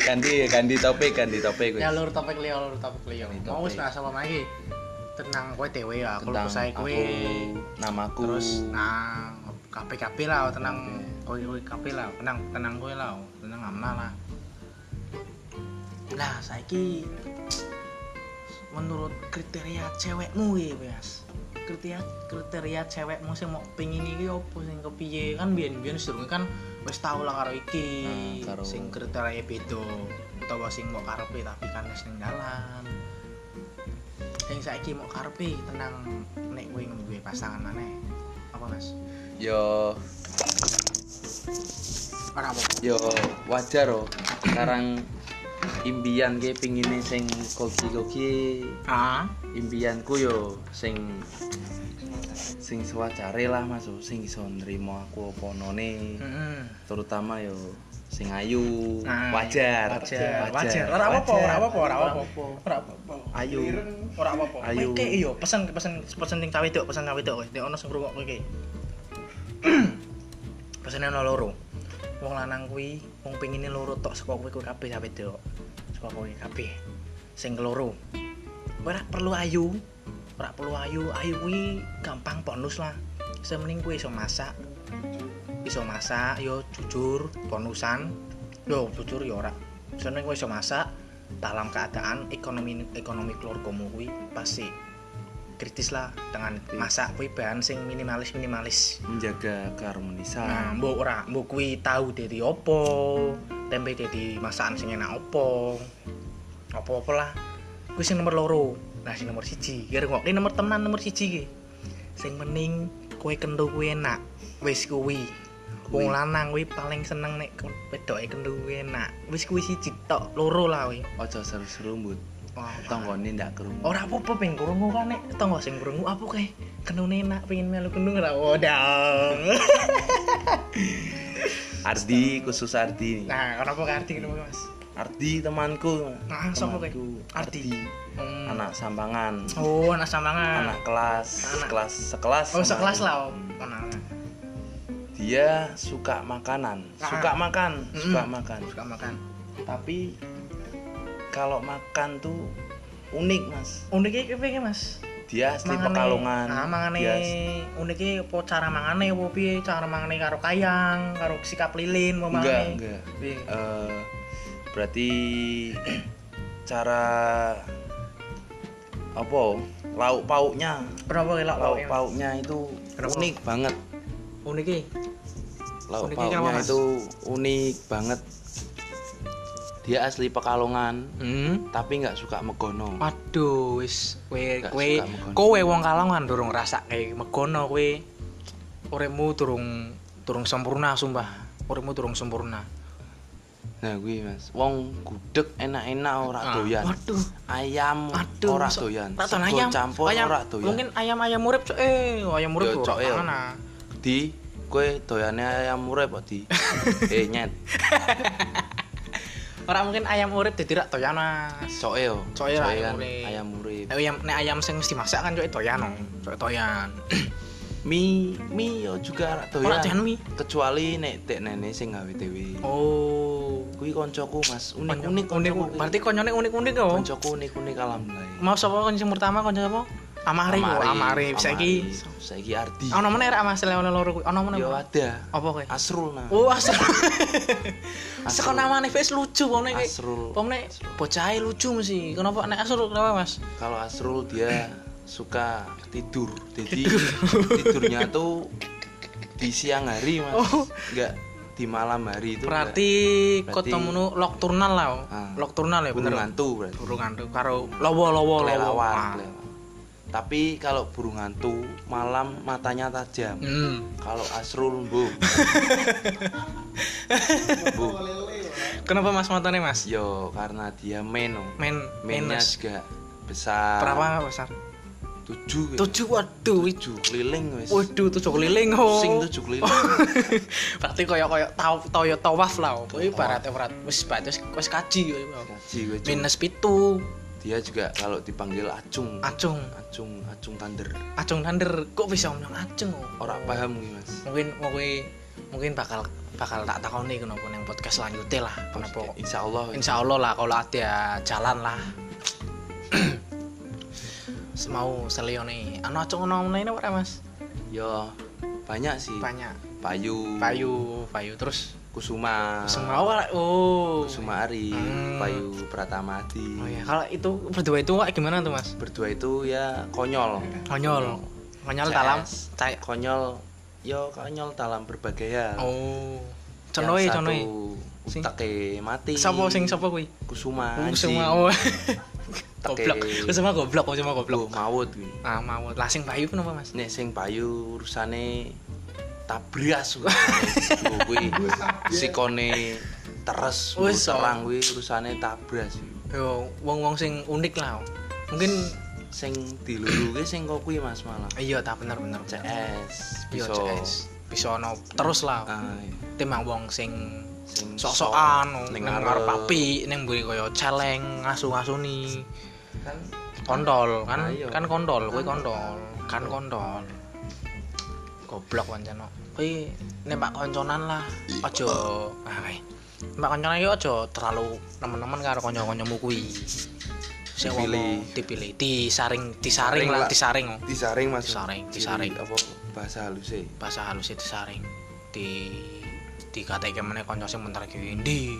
Speaker 2: ganti ganti topik ganti topik
Speaker 1: Ya lur topik liya, lur topik liya.
Speaker 2: Ganti
Speaker 1: Mau wis bahas apa lagi? Tenang kowe dhewe ya, aku
Speaker 2: Tentang
Speaker 1: saya kowe.
Speaker 2: namaku.
Speaker 1: Terus nah KP-KP lah, tenang kowe kowe KP lah, tenang tenang kowe lah, tenang amna lah. Nah, saiki menurut kriteria cewekmu iki, Mas. Kriteria kriteria cewekmu sing mau pengin iki opo sing kepiye? Kan biyen-biyen sedurunge kan wis tau lah karo iki.
Speaker 2: Nah, karo-
Speaker 1: Sing kriteria beda utawa sing mau karepe tapi kan wis ning dalan. Sing saiki mau karepe tenang nek kowe duwe pasangan maneh. Apa, Mas?
Speaker 2: Yo
Speaker 1: Ora apa.
Speaker 2: yo wajar oh. Sekarang impian ke pingine sing koki-koki
Speaker 1: Ah,
Speaker 2: impianku yo sing sing sewacare lah mas sing iso nrimo aku apa none
Speaker 1: heeh.
Speaker 2: terutama yo sing ayu
Speaker 1: Nah,
Speaker 2: wajar
Speaker 1: wajar, wajar. Ora apa-apa, ora apa-apa, ora apa-apa. Ora apa-apa.
Speaker 2: ayu
Speaker 1: Ora apa-apa.
Speaker 2: Ayo.
Speaker 1: Kowe iki yo pesen pesen pesen ning cawe tok, pesen cawe tok. Nek ono sing ngrungokno iki. Pesene ono loro. Wong lanang kuwi wong pengine loro tok saka kowe kowe kabeh cawe tok. Kowe kabeh. Sing keloro. Ora perlu ayu. Ora perlu ayu. Ayu kuwi gampang bonus lah. Semening kowe iso masak. Iso masak yo jujur, bonusan. Yo jujur yo ora. Semening kowe iso masak, dalam keadaan ekonomi ekonomi keluargamu kuwi pasti kritis lah dengan masak kuwi bahan sing minimalis minimalis.
Speaker 2: Menjaga
Speaker 1: nah
Speaker 2: keharmonisan
Speaker 1: mbok ora mbok kuwi tahu dari opo tempe dari masakan sing enak opo opo-opo lah. Kuwi sing nomor loro. Nah sing nomor siji. Kira kok ini nomor temenan nomor siji ki sing penting kue kendo kuwi enak. Wis kuwi. Wong lanang kuwi paling seneng nek ke- wedoke kendu enak. Wis kuwi siji tok loro lah kuwi.
Speaker 2: Ojo seru-seru mbut
Speaker 1: Wah,
Speaker 2: tonggone ndak krungu
Speaker 1: ora apa-apa pengen krungu kan nek tangga sing krungu apa kae kendune enak pengen melu kendu ora wadah
Speaker 2: Ardi khusus Ardi
Speaker 1: nah kenapa karti kenapa mas
Speaker 2: Ardi temanku
Speaker 1: Ah, sapa kae?
Speaker 2: Temanku.
Speaker 1: Ardi.
Speaker 2: Ardi
Speaker 1: Hmm.
Speaker 2: anak sambangan
Speaker 1: oh anak sambangan
Speaker 2: anak kelas
Speaker 1: Anak.
Speaker 2: kelas sekelas
Speaker 1: oh
Speaker 2: sama
Speaker 1: sekelas lah oh Anak.
Speaker 2: dia suka makanan
Speaker 1: Ah.
Speaker 2: suka makan suka
Speaker 1: Mm-mm.
Speaker 2: makan
Speaker 1: suka makan
Speaker 2: tapi kalau makan tuh unik mas.
Speaker 1: Uniknya kepiye mas?
Speaker 2: Dia asli
Speaker 1: Mangane-
Speaker 2: pekalongan.
Speaker 1: Ah mangane. Unike apa? Cara mangane apa piye cara mangane karo kayang karo sikap lilin mau
Speaker 2: enggak
Speaker 1: mangane?
Speaker 2: enggak.
Speaker 1: Piye?
Speaker 2: Eh, berarti cara apa? Lauk pauknya
Speaker 1: kenapa
Speaker 2: lauk
Speaker 1: lauknya?
Speaker 2: pauknya itu
Speaker 1: Kenapa?
Speaker 2: unik banget.
Speaker 1: Unike
Speaker 2: lauk
Speaker 1: Uniknya
Speaker 2: pauknya itu unik banget dia asli pekalongan
Speaker 1: hmm
Speaker 2: tapi nggak suka megono
Speaker 1: Waduh, wis kowe
Speaker 2: Gak
Speaker 1: kowe wong kalongan durung rasake megono kowe uripmu durung durung sempurna sumpah. Uripmu durung sempurna.
Speaker 2: nah gue mas wong gudeg enak-enak ora
Speaker 1: Ah,
Speaker 2: doyan
Speaker 1: Waduh,
Speaker 2: ayam
Speaker 1: aduh.
Speaker 2: ora
Speaker 1: so-
Speaker 2: doyan Sego
Speaker 1: ayam.
Speaker 2: campur
Speaker 1: ayam,
Speaker 2: ora doyan
Speaker 1: Mungkin ayam-ayam urip cok eh ayam urip
Speaker 2: cok,
Speaker 1: ah.
Speaker 2: di kue doyane ayam urip kok di eh nyet
Speaker 1: Ora mungkin ayam urip dadi rak doyan Mas.
Speaker 2: coe yo
Speaker 1: Coke ayam urip.
Speaker 2: ayam urip
Speaker 1: Nek ayam nek ayam sing mesti masak kan cok doyan, no. cok doyan.
Speaker 2: mie mie yo juga ora
Speaker 1: Ora mie.
Speaker 2: kecuali nek dek nenek sing gawe dhewe
Speaker 1: Oh.
Speaker 2: kuwi koncoku mas unik
Speaker 1: Unik. Berarti konyone unik-unik kok.
Speaker 2: koncoku unik unik alhamdulillah
Speaker 1: Mau sapa sing pertama konco apa? Amarif, oh, Amarif. Saiki
Speaker 2: saiki Ardi
Speaker 1: ana meneh ra Mas lewat loro kuwi. Ana meneh. apa?
Speaker 2: ada
Speaker 1: Apa kowe?
Speaker 2: Asrul nah
Speaker 1: Oh.
Speaker 2: Asrul.
Speaker 1: Sekon namane wis lucu pomne kowe.
Speaker 2: Asrul
Speaker 1: Pomne bocahe lucu mesti. Kenapa nek Asrul kenapa Mas?
Speaker 2: kalau Asrul dia suka tidur jadi tidurnya tuh di siang hari mas
Speaker 1: Oh.
Speaker 2: nggak di malam hari itu
Speaker 1: Berarti ketemu nocturnal lah. oh.
Speaker 2: Ah.
Speaker 1: Nocturnal ya bener.
Speaker 2: hantu berarti
Speaker 1: Burung hantu karo lowo. Ah.
Speaker 2: kelelawar. Tapi kalau burung hantu malam matanya tajam
Speaker 1: Hmm.
Speaker 2: kalau Asrul bu bu
Speaker 1: Kenapa Mas matane Mas?
Speaker 2: yo karena dia meno
Speaker 1: Men
Speaker 2: mainnya
Speaker 1: minus.
Speaker 2: juga besar
Speaker 1: Berapa besar?
Speaker 2: tujuh
Speaker 1: Tujuh waduh.
Speaker 2: tujuh keliling wes
Speaker 1: Waduh, tujuh keliling oh.
Speaker 2: sing tujuh keliling
Speaker 1: Berarti koyo koyo tau toyo tawaf lah. Kuwi
Speaker 2: Tawaf.
Speaker 1: barat berat wis wis kaji kowe.
Speaker 2: Gue cuma-
Speaker 1: Minus pitu,
Speaker 2: dia juga kalau dipanggil acung
Speaker 1: acung,
Speaker 2: acung acung tander
Speaker 1: acung tander. Kok bisa ngomong acung?
Speaker 2: orang paham nih mas
Speaker 1: Mungkin kowe mungkin bakal bakal tak takoni kenapa nang podcast selanjutnya lah. Kenapa?
Speaker 2: insya Allah
Speaker 1: Insya Allah lah kalau ada jalan lah. mau selio nih anu acung ono ini ora mas
Speaker 2: yo banyak sih
Speaker 1: banyak
Speaker 2: payu
Speaker 1: payu payu terus
Speaker 2: kusuma
Speaker 1: ora oh
Speaker 2: kusuma ari
Speaker 1: Hmm.
Speaker 2: payu pratama Adi.
Speaker 1: oh ya kalau itu berdua itu kayak gimana tuh mas
Speaker 2: berdua itu ya konyol
Speaker 1: konyol konyol
Speaker 2: CS.
Speaker 1: dalam cai
Speaker 2: konyol yo konyol dalam berbagai hal
Speaker 1: oh conoe conoe
Speaker 2: utake mati
Speaker 1: Siapa sing siapa kuwi?
Speaker 2: kusuma
Speaker 1: Oh, semua oh.
Speaker 2: Take-
Speaker 1: goblok. Kusuma goblok, kusuma goblok.
Speaker 2: maut kuwi
Speaker 1: Ah, mau. Lah sing Bayu kenapa, Mas?
Speaker 2: nek sing payu urusane tabras kuwi sikone teres terang kuwi urusane tabras
Speaker 1: Yo, wong-wong sing unik lah. Mungkin
Speaker 2: sing diluluke sing kok kuwi Mas malah
Speaker 1: iya ta bener bener.
Speaker 2: CS
Speaker 1: Iya,
Speaker 2: bisa
Speaker 1: CS. Bisa ono terus lah.
Speaker 2: ah, iya.
Speaker 1: Timbang wong sing
Speaker 2: sing
Speaker 1: sok-sokan
Speaker 2: ning ngarep.
Speaker 1: papi ning mburi kaya celeng ngasu-ngasuni.
Speaker 2: kan
Speaker 1: Kontol kan
Speaker 2: Ayo.
Speaker 1: kan kontol, kuwi kontol. Kan kontol. Goblok pancen. Kuwi nek pak konconan lah. Aja ah kae. Mbak konconan iki aja terlalu nemen-nemen karo kanca-kancamu kuwi.
Speaker 2: Dipilih.
Speaker 1: dipilih, disaring, disaring lah, disaring.
Speaker 2: disaring Mas
Speaker 1: Disaring, disaring.
Speaker 2: apa bahasa halus e
Speaker 1: Bahasa halusnya disaring. Di dikatakke meneh kanca sing bentar iki endi.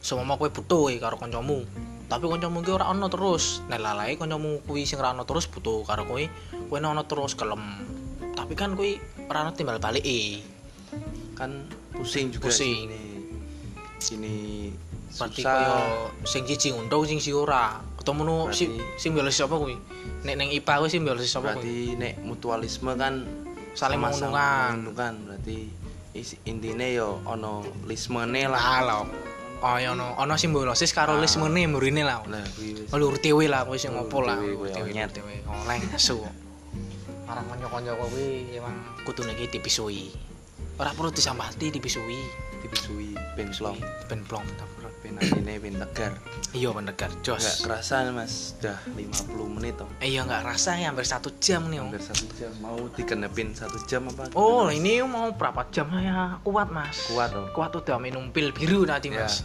Speaker 1: Semama kowe butuh e karo kancamu. Tapi kancamu iki ora ono terus. Nek lalae kancamu kuwi sing ora ono terus butuh karo kowe, kowe ono terus kelem. Tapi kan kuwi ora ono timbal balik e.
Speaker 2: kan pusing juga
Speaker 1: Pusing.
Speaker 2: sini
Speaker 1: Berarti kaya sing siji untung sing si ora. Ketemu nu si simbiosis apa kuwi? Nek ning IPA kuwi simbiosis apa kuwi?
Speaker 2: berarti nek mutualisme kan
Speaker 1: Saling menguntungkan.
Speaker 2: menguntungkan berarti intine yo ono lismene lah
Speaker 1: lah oh ya ono ono simbolosis karo
Speaker 2: Ah.
Speaker 1: lismene murine lah
Speaker 2: lah kuwi wis
Speaker 1: Lur tewe lah kowe sing
Speaker 2: Lur
Speaker 1: ngopo lah tewe oleh nesu marang kanca-kanca kowe emang. Kudune iki dipisui. Ora perlu disambati dipisui.
Speaker 2: Dibisui ben plong.
Speaker 1: Ben plong
Speaker 2: ben atine ben tegar.
Speaker 1: Iya pendegar
Speaker 2: Gak
Speaker 1: jos.
Speaker 2: Kerasa mas. Udah 50 menit toh
Speaker 1: eh iya nggak rasa ya hampir satu jam nih Om.
Speaker 2: hampir satu jam. Mau digenepin satu jam apa?
Speaker 1: Oh
Speaker 2: Mas?
Speaker 1: ini mau berapa jam ya? Kuat mas.
Speaker 2: Kuat toh
Speaker 1: kuat udah minum pil biru nanti
Speaker 2: Ya.
Speaker 1: mas.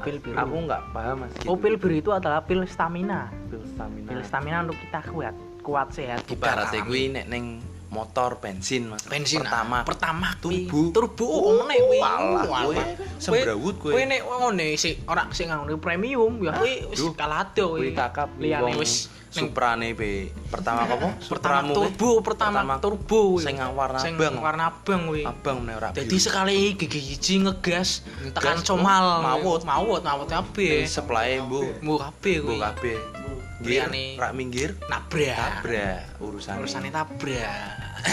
Speaker 1: Pil biru.
Speaker 2: Aku nggak paham mas.
Speaker 1: Oh pil biru itu adalah pil stamina.
Speaker 2: Pil stamina.
Speaker 1: Pil stamina untuk kita kuat kuat sehat
Speaker 2: ibaratnya gue nek neng motor bensin mas
Speaker 1: bensin
Speaker 2: pertama
Speaker 1: ah. pertama
Speaker 2: Turbo.
Speaker 1: turbo oh ngene kuwi
Speaker 2: walah,
Speaker 1: Walah.
Speaker 2: kowe sembrawut kowe.
Speaker 1: kowe nek ngene sik ora sik nganggo premium ya kowe wis kalado
Speaker 2: Kuwi kakap
Speaker 1: liyane wis
Speaker 2: Suprane be pertama apa?
Speaker 1: pertama turbo pertama, turbo kuwi.
Speaker 2: sing warna
Speaker 1: Sing
Speaker 2: abang.
Speaker 1: warna abang kuwi
Speaker 2: Abang nek ora
Speaker 1: Jadi sekali gigi hiji ngegas tekan
Speaker 2: oh,
Speaker 1: comal
Speaker 2: mawut.
Speaker 1: mawut mawut kabeh
Speaker 2: Ning supply bu
Speaker 1: mbu kabeh
Speaker 2: bu
Speaker 1: kuwi
Speaker 2: kabeh. Nggir, rak minggir,
Speaker 1: nabrak
Speaker 2: tabrak urusan.
Speaker 1: urusane tabrak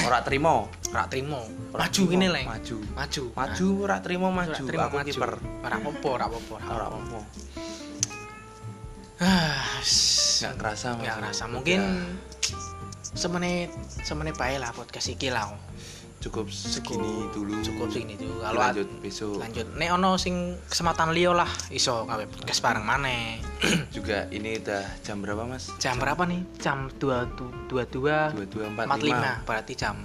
Speaker 2: Ora trimo.
Speaker 1: ora trimo maju ngene leng
Speaker 2: Maju.
Speaker 1: maju
Speaker 2: Maju ora trimo
Speaker 1: Nah,
Speaker 2: maju.
Speaker 1: ora trimo
Speaker 2: Aku
Speaker 1: maju.
Speaker 2: kiper.
Speaker 1: ora apa-apa ora apa-apa
Speaker 2: Ora apa.
Speaker 1: Ah,
Speaker 2: Nggak kerasa, Mas.
Speaker 1: nggak kerasa mungkin semenit semenit bae lah podcast iki lah
Speaker 2: Cukup segini dulu.
Speaker 1: cukup segini dulu kalau
Speaker 2: lanjut besok.
Speaker 1: lanjut nek ono sing kesempatan liyo lah iso ngawe podcast bareng maneh
Speaker 2: Juga ini udah jam berapa, Mas?
Speaker 1: jam berapa nih jam 22 22 45
Speaker 2: 22.45.
Speaker 1: berarti jam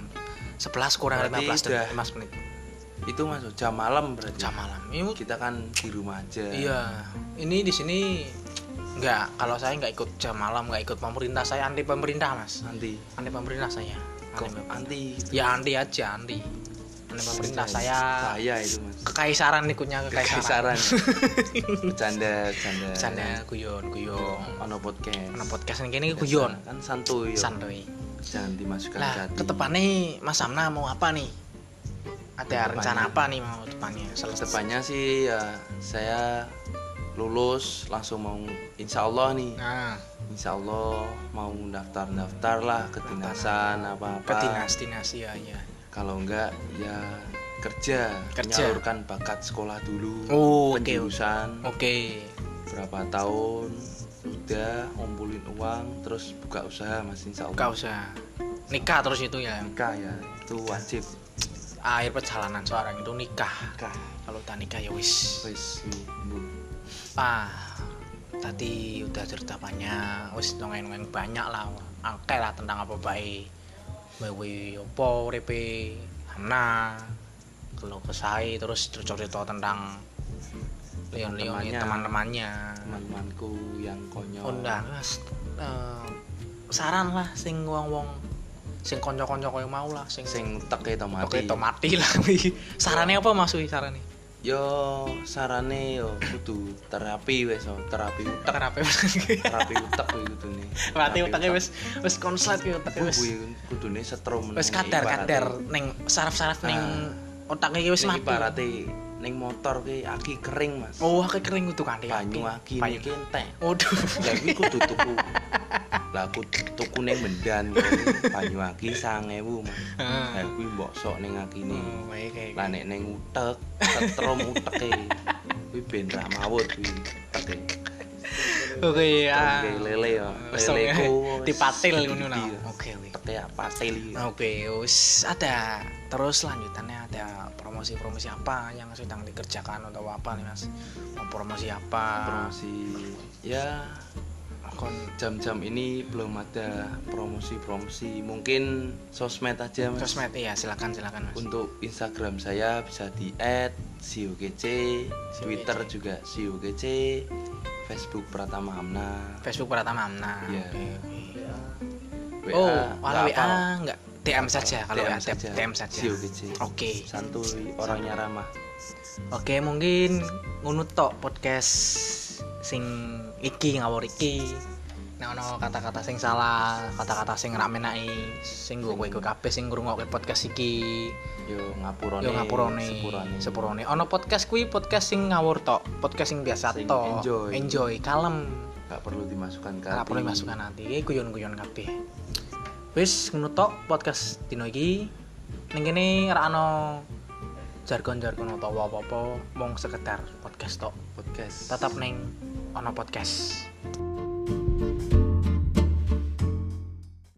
Speaker 1: 11 kurang
Speaker 2: Berarti
Speaker 1: 15
Speaker 2: udah-
Speaker 1: dan 15 menit
Speaker 2: Itu masuk jam malam berarti.
Speaker 1: jam malam ini
Speaker 2: Kita kan di rumah aja.
Speaker 1: iya ini di sini nggak kalau saya nggak ikut jam malam nggak ikut pemerintah saya anti pemerintah mas
Speaker 2: Nanti
Speaker 1: anti pemerintah saya
Speaker 2: kok
Speaker 1: anti,
Speaker 2: anti
Speaker 1: ya. anti aja anti. Anti pemerintah saya.
Speaker 2: Saya itu mas.
Speaker 1: Kekaisaran ikutnya kekaisaran.
Speaker 2: Kekaisaran. Bercanda bercanda.
Speaker 1: Bercanda guyon guyon.
Speaker 2: Ono podcast.
Speaker 1: Ono podcast ini guyon.
Speaker 2: kan santuy
Speaker 1: santuy.
Speaker 2: Jangan dimasukkan
Speaker 1: lah
Speaker 2: ke hati
Speaker 1: ketepannya Mas Samna mau apa nih? Ada
Speaker 2: Ke depannya.
Speaker 1: rencana apa nih mau depannya selesai.
Speaker 2: Depannya sih ya saya lulus langsung mau insya Allah nih.
Speaker 1: Nah
Speaker 2: insya Allah mau daftar daftar lah ke dinasan apa apa
Speaker 1: ke dinas dinas ya ya
Speaker 2: kalau enggak ya kerja,
Speaker 1: Kerja.
Speaker 2: menyalurkan bakat sekolah dulu
Speaker 1: Oh, oke.
Speaker 2: penjurusan.
Speaker 1: Oke.
Speaker 2: Berapa tahun udah ngumpulin uang terus buka usaha mas insya Allah
Speaker 1: gak usah nikah terus itu ya?
Speaker 2: Nikah ya itu wajib.
Speaker 1: Akhir perjalanan seorang itu nikah.
Speaker 2: Nikah.
Speaker 1: Kalau tak nikah ya wis.
Speaker 2: Wis
Speaker 1: ah tadi udah cerita banyak wis dongeng-dongeng banyak lah akeh lah tentang apa baik bayi apa uripe Hana kalau kesai terus cerita-cerita tentang Leon-Leon
Speaker 2: Teman-temannya.
Speaker 1: teman-temannya
Speaker 2: teman-temanku yang konyol
Speaker 1: Mas. Eh, saran lah sing wong-wong sing konco-konco koyo mau lah sing
Speaker 2: sing teke to mati
Speaker 1: Oke, mati lah. Sarane apa Mas Wi sarane?
Speaker 2: Yo sarane yo kudu terapi wes oh, terapi utek
Speaker 1: Terapi.
Speaker 2: terapi utek kuwi kudune
Speaker 1: Berarti
Speaker 2: Terapi
Speaker 1: utaknya
Speaker 2: utek.
Speaker 1: wis wis konslet ki utaknya
Speaker 2: Bu,
Speaker 1: wis
Speaker 2: kuwi kudune setrum
Speaker 1: wis kadar-kadar ning saraf-saraf ning
Speaker 2: Ah.
Speaker 1: otaknya ki wis mati.
Speaker 2: ibarate ning motor ki aki kering mas
Speaker 1: Oh, akeh kering kudu kanthi.
Speaker 2: banyu aki
Speaker 1: Banyu.
Speaker 2: iki entek
Speaker 1: Waduh.
Speaker 2: lah kuwi kudu tuku lah aku tuku ning mendan banyu aki 1000 mas
Speaker 1: Heeh.
Speaker 2: lah kuwi mbok sok ning akine
Speaker 1: Oh, baik kayak
Speaker 2: lah nek ning utek setrum uteke kuwi ben ra mawut kuwi uteke
Speaker 1: Oke ya.
Speaker 2: Lele ya. Leleku
Speaker 1: dipatil
Speaker 2: gede.
Speaker 1: ngono lah. Oke, oke.
Speaker 2: Teke ya patil iki.
Speaker 1: Oke, wis ada terus lanjutannya ada promosi-promosi apa yang sedang dikerjakan atau apa nih Mas? Mau promosi apa?
Speaker 2: Promosi ya jam-jam ini belum ada promosi-promosi. Mungkin sosmed aja Mas.
Speaker 1: sosmed ya, silakan silakan Mas.
Speaker 2: Untuk Instagram saya bisa di @siogc, Twitter juga siogc, Facebook Pratama Hamna.
Speaker 1: Facebook Pratama Amna. Oke, oke.
Speaker 2: WA,
Speaker 1: Oh,
Speaker 2: nggak
Speaker 1: kalau WA
Speaker 2: apa.
Speaker 1: enggak DM saja kalau
Speaker 2: DM
Speaker 1: WA
Speaker 2: saja.
Speaker 1: DM saja. Oke.
Speaker 2: Santuy, orangnya ramah.
Speaker 1: Oke, mungkin ngono tok podcast sing iki ngawur iki. Nek ono kata-kata sing salah, kata-kata sing ra menaki, sing gue kowe kabeh sing ngrungokke podcast iki.
Speaker 2: Yo ngapurone.
Speaker 1: Yo ngapurone,
Speaker 2: sepurane.
Speaker 1: sepurone. Ono podcast kuwi podcast sing ngawur tok, podcast sing biasa
Speaker 2: Sing
Speaker 1: tok.
Speaker 2: enjoy.
Speaker 1: enjoy, kalem.
Speaker 2: Gak perlu dimasukkan ke hati.
Speaker 1: perlu masukan nanti, iki guyon-guyon kabeh. Wis ngono tok podcast dino iki. Ning kene ra ono jargon-jargon utawa apa-apa mung sekedar podcast tok
Speaker 2: podcast
Speaker 1: tetap neng ono podcast